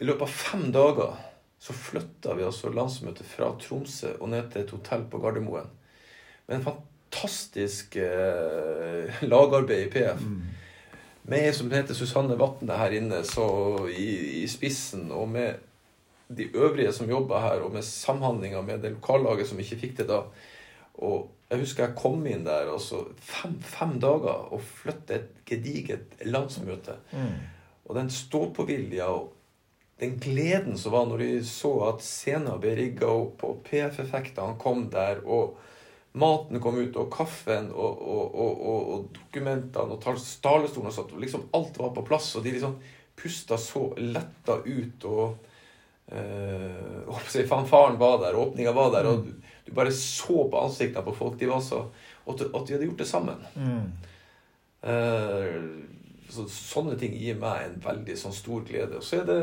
[SPEAKER 2] i løpet av fem dager, så flytta vi altså landsmøtet fra Tromsø og ned til et hotell på Gardermoen. Med en fantastisk eh, lagarbeid i PF. Mm med som heter Susanne Vatne her inne så i, i, spissen, og med de øvrige som jobba her, og med samhandlinga med det lokallaget som ikke fikk det da. Og jeg husker jeg kom inn der og så fem, fem dager og flytte et gediget landsmøte. Mm. Og den stå-på-vilja og den gleden som var når de så at scenen ble rigga opp, og PF-effektene kom der, og maten kom ut, og kaffen og, og, og, og dokumentene og talerstolen og sånt. Liksom alt var på plass, og de liksom pusta så letta ut. Og øh, fanfaren var der, åpninga var der, og du, du, bare så på ansiktene på folk. De var så At, at de hadde gjort det sammen. Mm. Uh, så, sånne ting gir meg en veldig sånn stor glede. Og så er det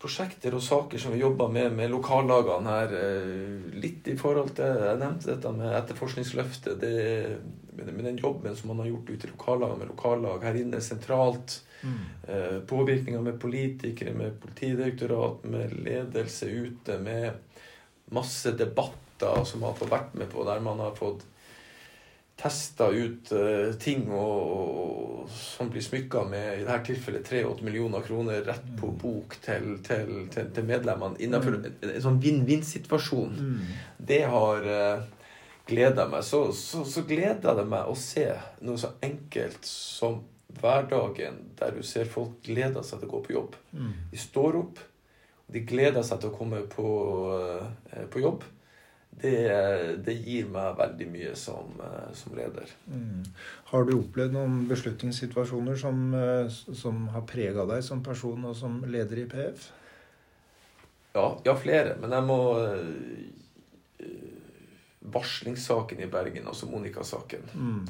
[SPEAKER 2] prosjekter og saker som vi jobber med med lokallagene her. Eh, litt i forhold til Jeg nevnte dette med etterforskningsløftet. Det, med den jobben som man har gjort ute i lokallagene med lokallag her inne sentralt. Mm. Eh, påvirkninger med politikere, med politidirektorat, med ledelse ute. Med masse debatter som man har fått vært med på, der man har fått testa ut uh, ting og, og, som blir smykka med i dette tilfellet 3-8 millioner kroner rett på mm. bok til, til, til, til medlemmene innenfor mm. en, en sånn vinn-vinn-situasjon. Mm. Det har uh, gleda meg. Så, så, så gleder det meg å se noe så enkelt som hverdagen der du ser folk gleder seg til å gå på jobb. Mm. De står opp, og de gleder seg til å komme på, uh, på jobb det, det, gir meg veldig mye som, eh, som leder. Mm.
[SPEAKER 1] Har du opplevd noen beslutningssituasjoner som, eh, som har prega deg som person og som leder i PF?
[SPEAKER 2] Ja, ja flere. Men jeg må uh, Varslingssaken i Bergen, altså Monica-saken, mm.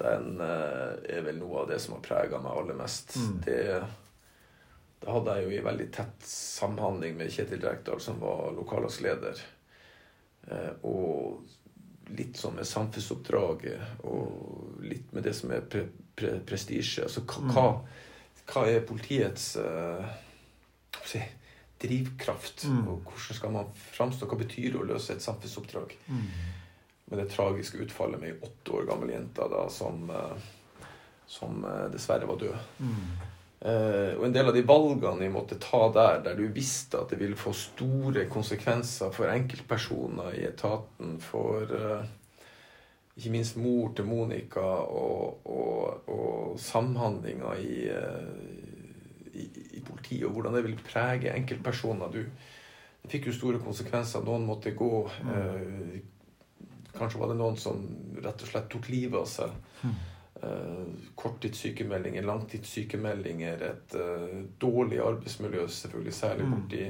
[SPEAKER 2] den er vel noe av det som har prega meg aller mest. Mm. Det, da hadde jeg jo i veldig tett samhandling med Kjetil Rekdal, som var lokallagsleder. Eh, og litt sånn med samfunnsoppdraget og litt med det som er pre, pre, prestisje. Altså hva, hva, er politiets uh, si, drivkraft? Mm. Og hvordan skal man framstå? Hva betyr det å løse et samfunnsoppdrag? Mm. Med det tragiske utfallet med ei åtte år gammel jente da, som, uh, som dessverre var død. Mm. Uh, og en del av de valgene vi måtte ta der, der du visste at det ville få store konsekvenser for enkeltpersoner i etaten, for uh, ikke minst mor til Monica og, og, og samhandlinga i, uh, i, i, politiet, og hvordan det vil prege enkeltpersoner. Du, det fikk jo store konsekvenser. Noen måtte gå. kanskje var det noen som rett og slett tok livet av seg. Mm. Uh, korttidssykemeldinger, langtidssykemeldinger, et uh, dårlig arbeidsmiljø, selvfølgelig særlig mm. borti,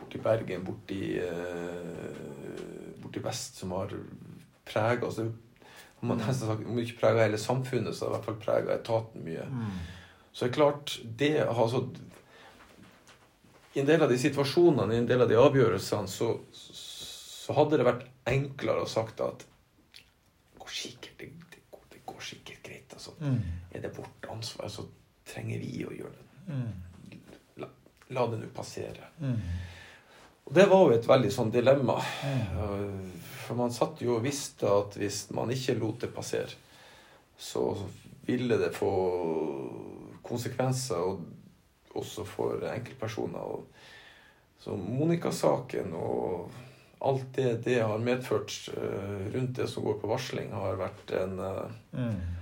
[SPEAKER 2] borti Bergen, borti, uh, borti vest, som har prega altså, man nesten sagt, Om ikke prega hele samfunnet, så har det i hvert fall prega etaten mye. Mm. Så det er klart det altså, I en del av de situasjonene, i en del av de avgjørelsene, så, så hadde det vært enklere å sagt at Hvor sikkert det, det, det går Altså, mm. Er det vårt ansvar, så trenger vi å gjøre det. Mm. La, la, det nå passere. Mm. Og det var jo et veldig sånn dilemma. Mm. For man satt jo og visste at hvis man ikke lot det passere, så ville det få konsekvenser, og også for enkeltpersoner. Og så Monica-saken og alt det det har medført uh, rundt det som går på varsling, har vært en uh, mm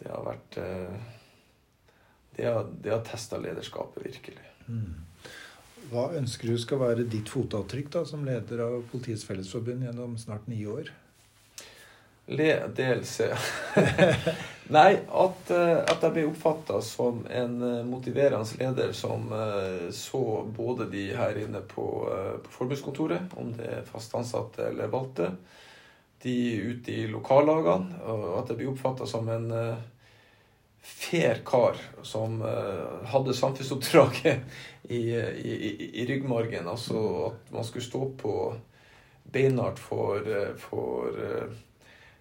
[SPEAKER 2] det har vært eh, Det har, det har testa lederskapet virkelig. Mm.
[SPEAKER 1] Hva ønsker du skal være ditt fotavtrykk da, som leder av Politiets Fellesforbund gjennom snart ni år?
[SPEAKER 2] Ledelse Nei, at, eh, at, jeg ble oppfatta som en eh, motiverende leder som så både de her inne på, på forbundskontoret, om det er fast ansatte eller valgte, de ute i lokallagene, og at jeg blir oppfatta som en uh, fair kar som uh, hadde samfunnsoppdraget i, i, i, ryggmargen. Altså at man skulle stå på beinhardt for, eh, for,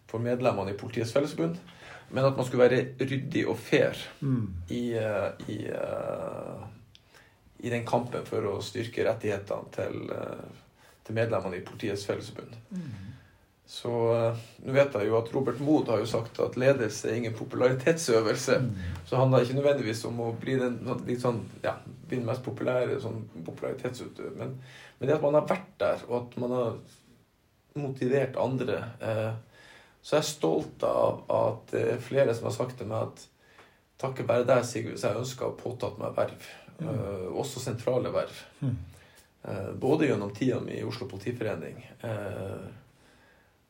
[SPEAKER 2] for, medlemmene i Politiets Fellesforbund. Men at man skulle være ryddig og fair mm. i, i, i, den kampen for å styrke rettighetene til, til medlemmene i Politiets Fellesforbund. Mm. Så uh, nå vet jeg jo at Robert Mood har jo sagt at ledelse er ingen popularitetsøvelse. Mm. Så handler det ikke nødvendigvis om å bli den litt sånn, ja, bli den mest populære sånn popularitetsutøver. Men, men, det at man har vært der, og at man har motivert andre eh, Så er jeg stolt av at det er flere som har sagt til meg at takket være deg, Sigurd, så jeg ønska å påtatt meg verv. Uh, også sentrale verv. Mm. både gjennom tida mi i Oslo Politiforening. Uh,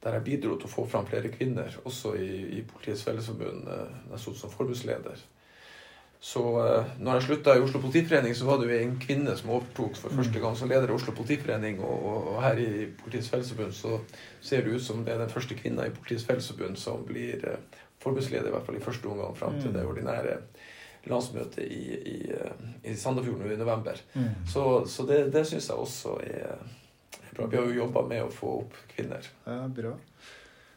[SPEAKER 2] der jeg bidro til å få fram flere kvinner, også i, i Politiets Fellesforbund, eh, da jeg stod som forbundsleder. Så eh, når jeg slutta i Oslo Politiforening, så var det jo en kvinne som overtok for første gang som leder i Oslo Politiforening. Og, og, her i Politiets Fellesforbund så ser det ut som det er den første kvinna i Politiets Fellesforbund som blir eh, forbundsleder, i hvert fall i første omgang, fram til mm. det ordinære landsmøtet i, i, i Sandefjorden i november. Mm. Så, så det, det syns jeg også er bra. Vi har jo jobba med å få opp kvinner.
[SPEAKER 1] Ja, bra.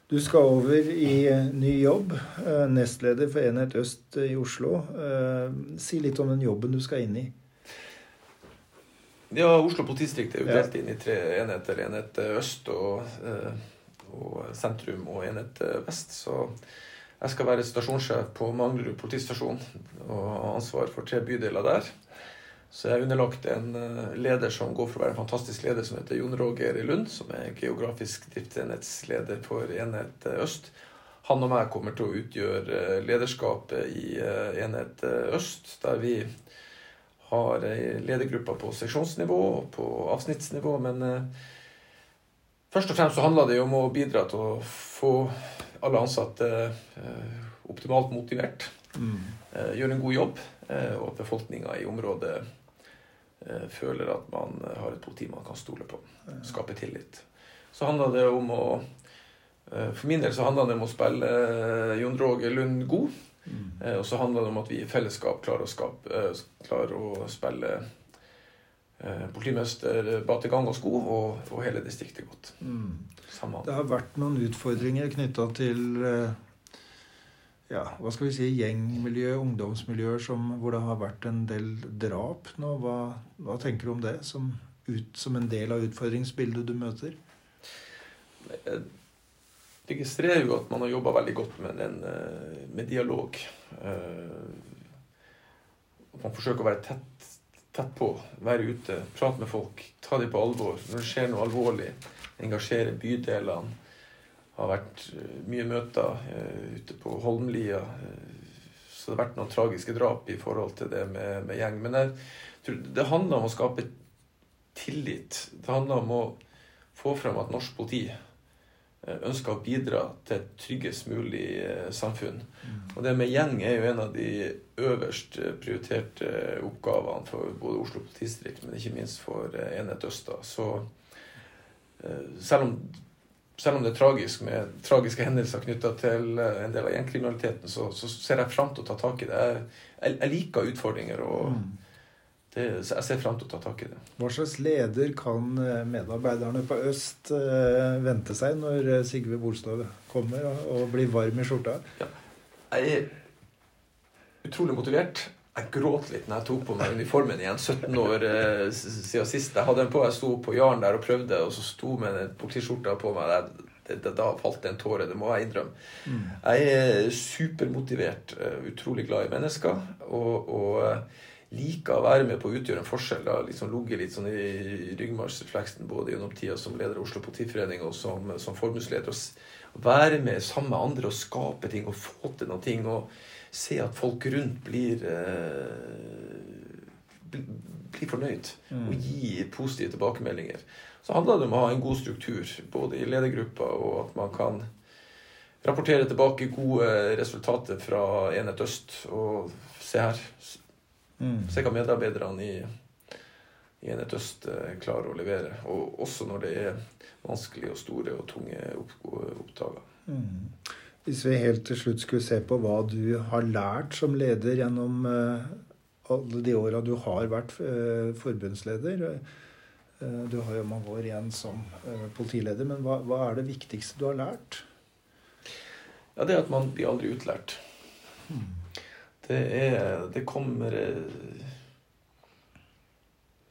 [SPEAKER 1] Du skal over i ny jobb, eh, nestleder for Enhet Øst i Oslo. Eh, si litt om den jobben du skal inn i.
[SPEAKER 2] Ja, Oslo politidistrikt er jo delt inn i tre enheter. Enhet Øst og, eh, og sentrum og Enhet Vest. Så jeg skal være stasjonssjef på Manglerud politistasjon og ha ansvar for tre bydeler der. Så jeg er underlagt en eh, leder som går for å være en fantastisk leder, som heter Jon Roger Lund, som er geografisk driftsenhetsleder for Enhet eh, Øst. Han og meg kommer til å utgjøre eh, lederskapet i Enhet Øst, der vi har ei ledergruppe på seksjonsnivå og på avsnittsnivå. Men først og fremst så handler det om å bidra til å få alle ansatte optimalt motivert. Mm. Gjøre en god jobb, og at befolkninga i området Eh, føler at man eh, har et politi man kan stole på. Skape tillit. Så handler det om å eh, For min del så handler det om å spille Jon Roger Lund god. Mm. Og så handler det om at vi i fellesskap klarer å, skape, klarer å spille eh, politimester Bategang gang og sko, og, og hele distriktet godt.
[SPEAKER 1] Mm. Det har vært noen utfordringer knytta til eh, ja, hva skal vi si, gjengmiljø, ungdomsmiljøer som, hvor det har vært en del drap nå. Hva, hva tenker du om det som, ut, som en del av utfordringsbildet du møter?
[SPEAKER 2] Jeg registrerer jo at man har jobba veldig godt med, den, eh, med dialog. Eh, man forsøker å være tett, tett på, være ute, prate med folk, ta dem på alvor. Når det skjer noe alvorlig, engasjere bydelene. Har vært eh, mye møter eh, ute på Holmlia. eh, Så det har vært noen tragiske drap i forhold til det med, med gjeng. Men jeg tror det handler om å skape tillit. Det handler om å få frem at norsk politi ønsker å bidra til et tryggest mulig samfunn. Og det med gjeng er jo en av de øverst prioriterte oppgavene for både Oslo politidistrikt, men ikke minst for Enhet Øst. Så selv om, selv om det er tragisk med tragiske hendelser knytta til eh, en del av gjengkriminaliteten, så, så ser jeg fram til å ta tak i det. Jeg, jeg, jeg liker utfordringer, og
[SPEAKER 1] Mm.
[SPEAKER 2] det, så jeg ser fram til å ta tak i det.
[SPEAKER 1] Hva slags leder kan eh, medarbeiderne på Øst eh, vente seg når Sigve Bolstad kommer og, og blir varm i skjorta?
[SPEAKER 2] Jeg er utrolig motivert. Jeg gråt litt når jeg tok på meg uniformen igjen. 17 år eh, siden sist. Jeg hadde den på, jeg sto på Jaren der og prøvde, og så sto med den politiskjorta på meg. Det, det, det, da falt det en tåre, det må jeg innrømme. Jeg er supermotivert, eh, utrolig glad i mennesker, og, og eh, liker å være med på å utgjøre en forskjell. Da. Liksom ligget litt sånn i ryggmargsrefleksen både gjennom tida som leder av Oslo Politiforening og som, som formuesleder. Å Være med sammen med andre og skape ting og få til noe. ting, og se at folk rundt blir eh, bli- blir fornøyd
[SPEAKER 1] Mm.
[SPEAKER 2] og gi positive tilbakemeldinger. Så handler det om å ha en god struktur, både i ledergruppa og at man kan rapportere tilbake gode resultater fra Enhet Øst. Og se her.
[SPEAKER 1] Mm.
[SPEAKER 2] Se hva medarbeiderne i, i Enhet Øst eh, klarer å levere. Og også når det er vanskelige og store og tunge opp, oppdager.
[SPEAKER 1] Mm. Hvis vi helt til slutt skulle se på hva du har lært som leder gjennom eh, alle de åra du har vært eh, forbundsleder. Eh, du har jo mange år igjen som politileder, men hva, hva er det viktigste du har lært?
[SPEAKER 2] Ja, det er at man blir aldri utlært. Det er Det kommer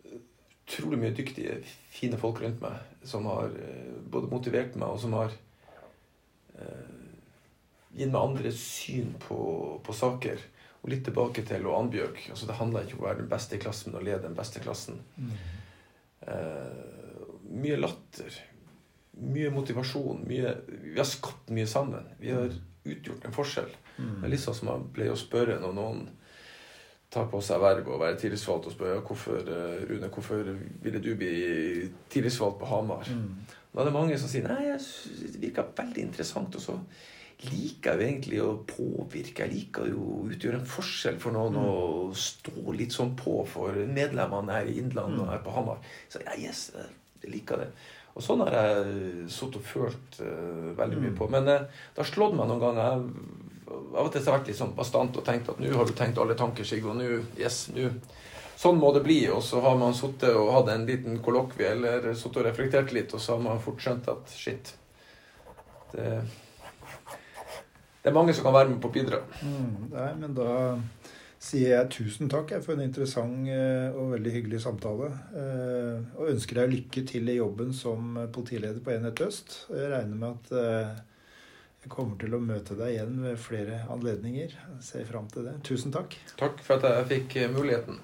[SPEAKER 2] utrolig mye dyktige, fine folk rundt meg som har både motivert meg, og som har gitt meg andre syn på, på saker. Og litt tilbake til og Annbjørg. Altså, det handler ikke om å være den beste i klassen, men å lede den beste klassen. Eh, mye latter. Mye motivasjon. Mye, vi har skapt mye sammen. Vi har utgjort en forskjell.
[SPEAKER 1] Mm.
[SPEAKER 2] Det er litt sånn som jeg pleier å spørre når noen tar på seg vervet og være tillitsvalgt og spør hvorfor, eh, Rune, hvorfor ville du bli tillitsvalgt på Hamar.
[SPEAKER 1] Mm.
[SPEAKER 2] Da er det mange som sier nei, jeg synes det virker veldig interessant. Og så liker jo egentlig å påvirke. Jeg liker jo å utgjøre en forskjell for noen og stå litt sånn på for medlemmene her i Innlandet og her på Hamar. Så ja, yes, jeg liker det. Og sånn har jeg sittet og følt uh, veldig mye på. Men uh, det har slått meg noen ganger. Jeg, av og til har jeg vært litt sånn bastant og tenkt at nå har du tenkt alle tanker, og nå yes, nå Sånn må det bli. Og så har man sittet og hatt en liten kollokvie eller sittet og reflektert litt, og så har man fort skjønt at shit det, det er mange som kan være med på å bidra.
[SPEAKER 1] Mm. Nei, men da sier jeg tusen takk for en interessant eh, og veldig hyggelig samtale. Eh, Og ønsker deg lykke til i jobben som politileder på Enhet Øst. Jeg regner med at eh, jeg kommer til å møte deg igjen ved flere anledninger. Jeg ser fram til det. Tusen takk.
[SPEAKER 2] Takk for at jeg fikk muligheten.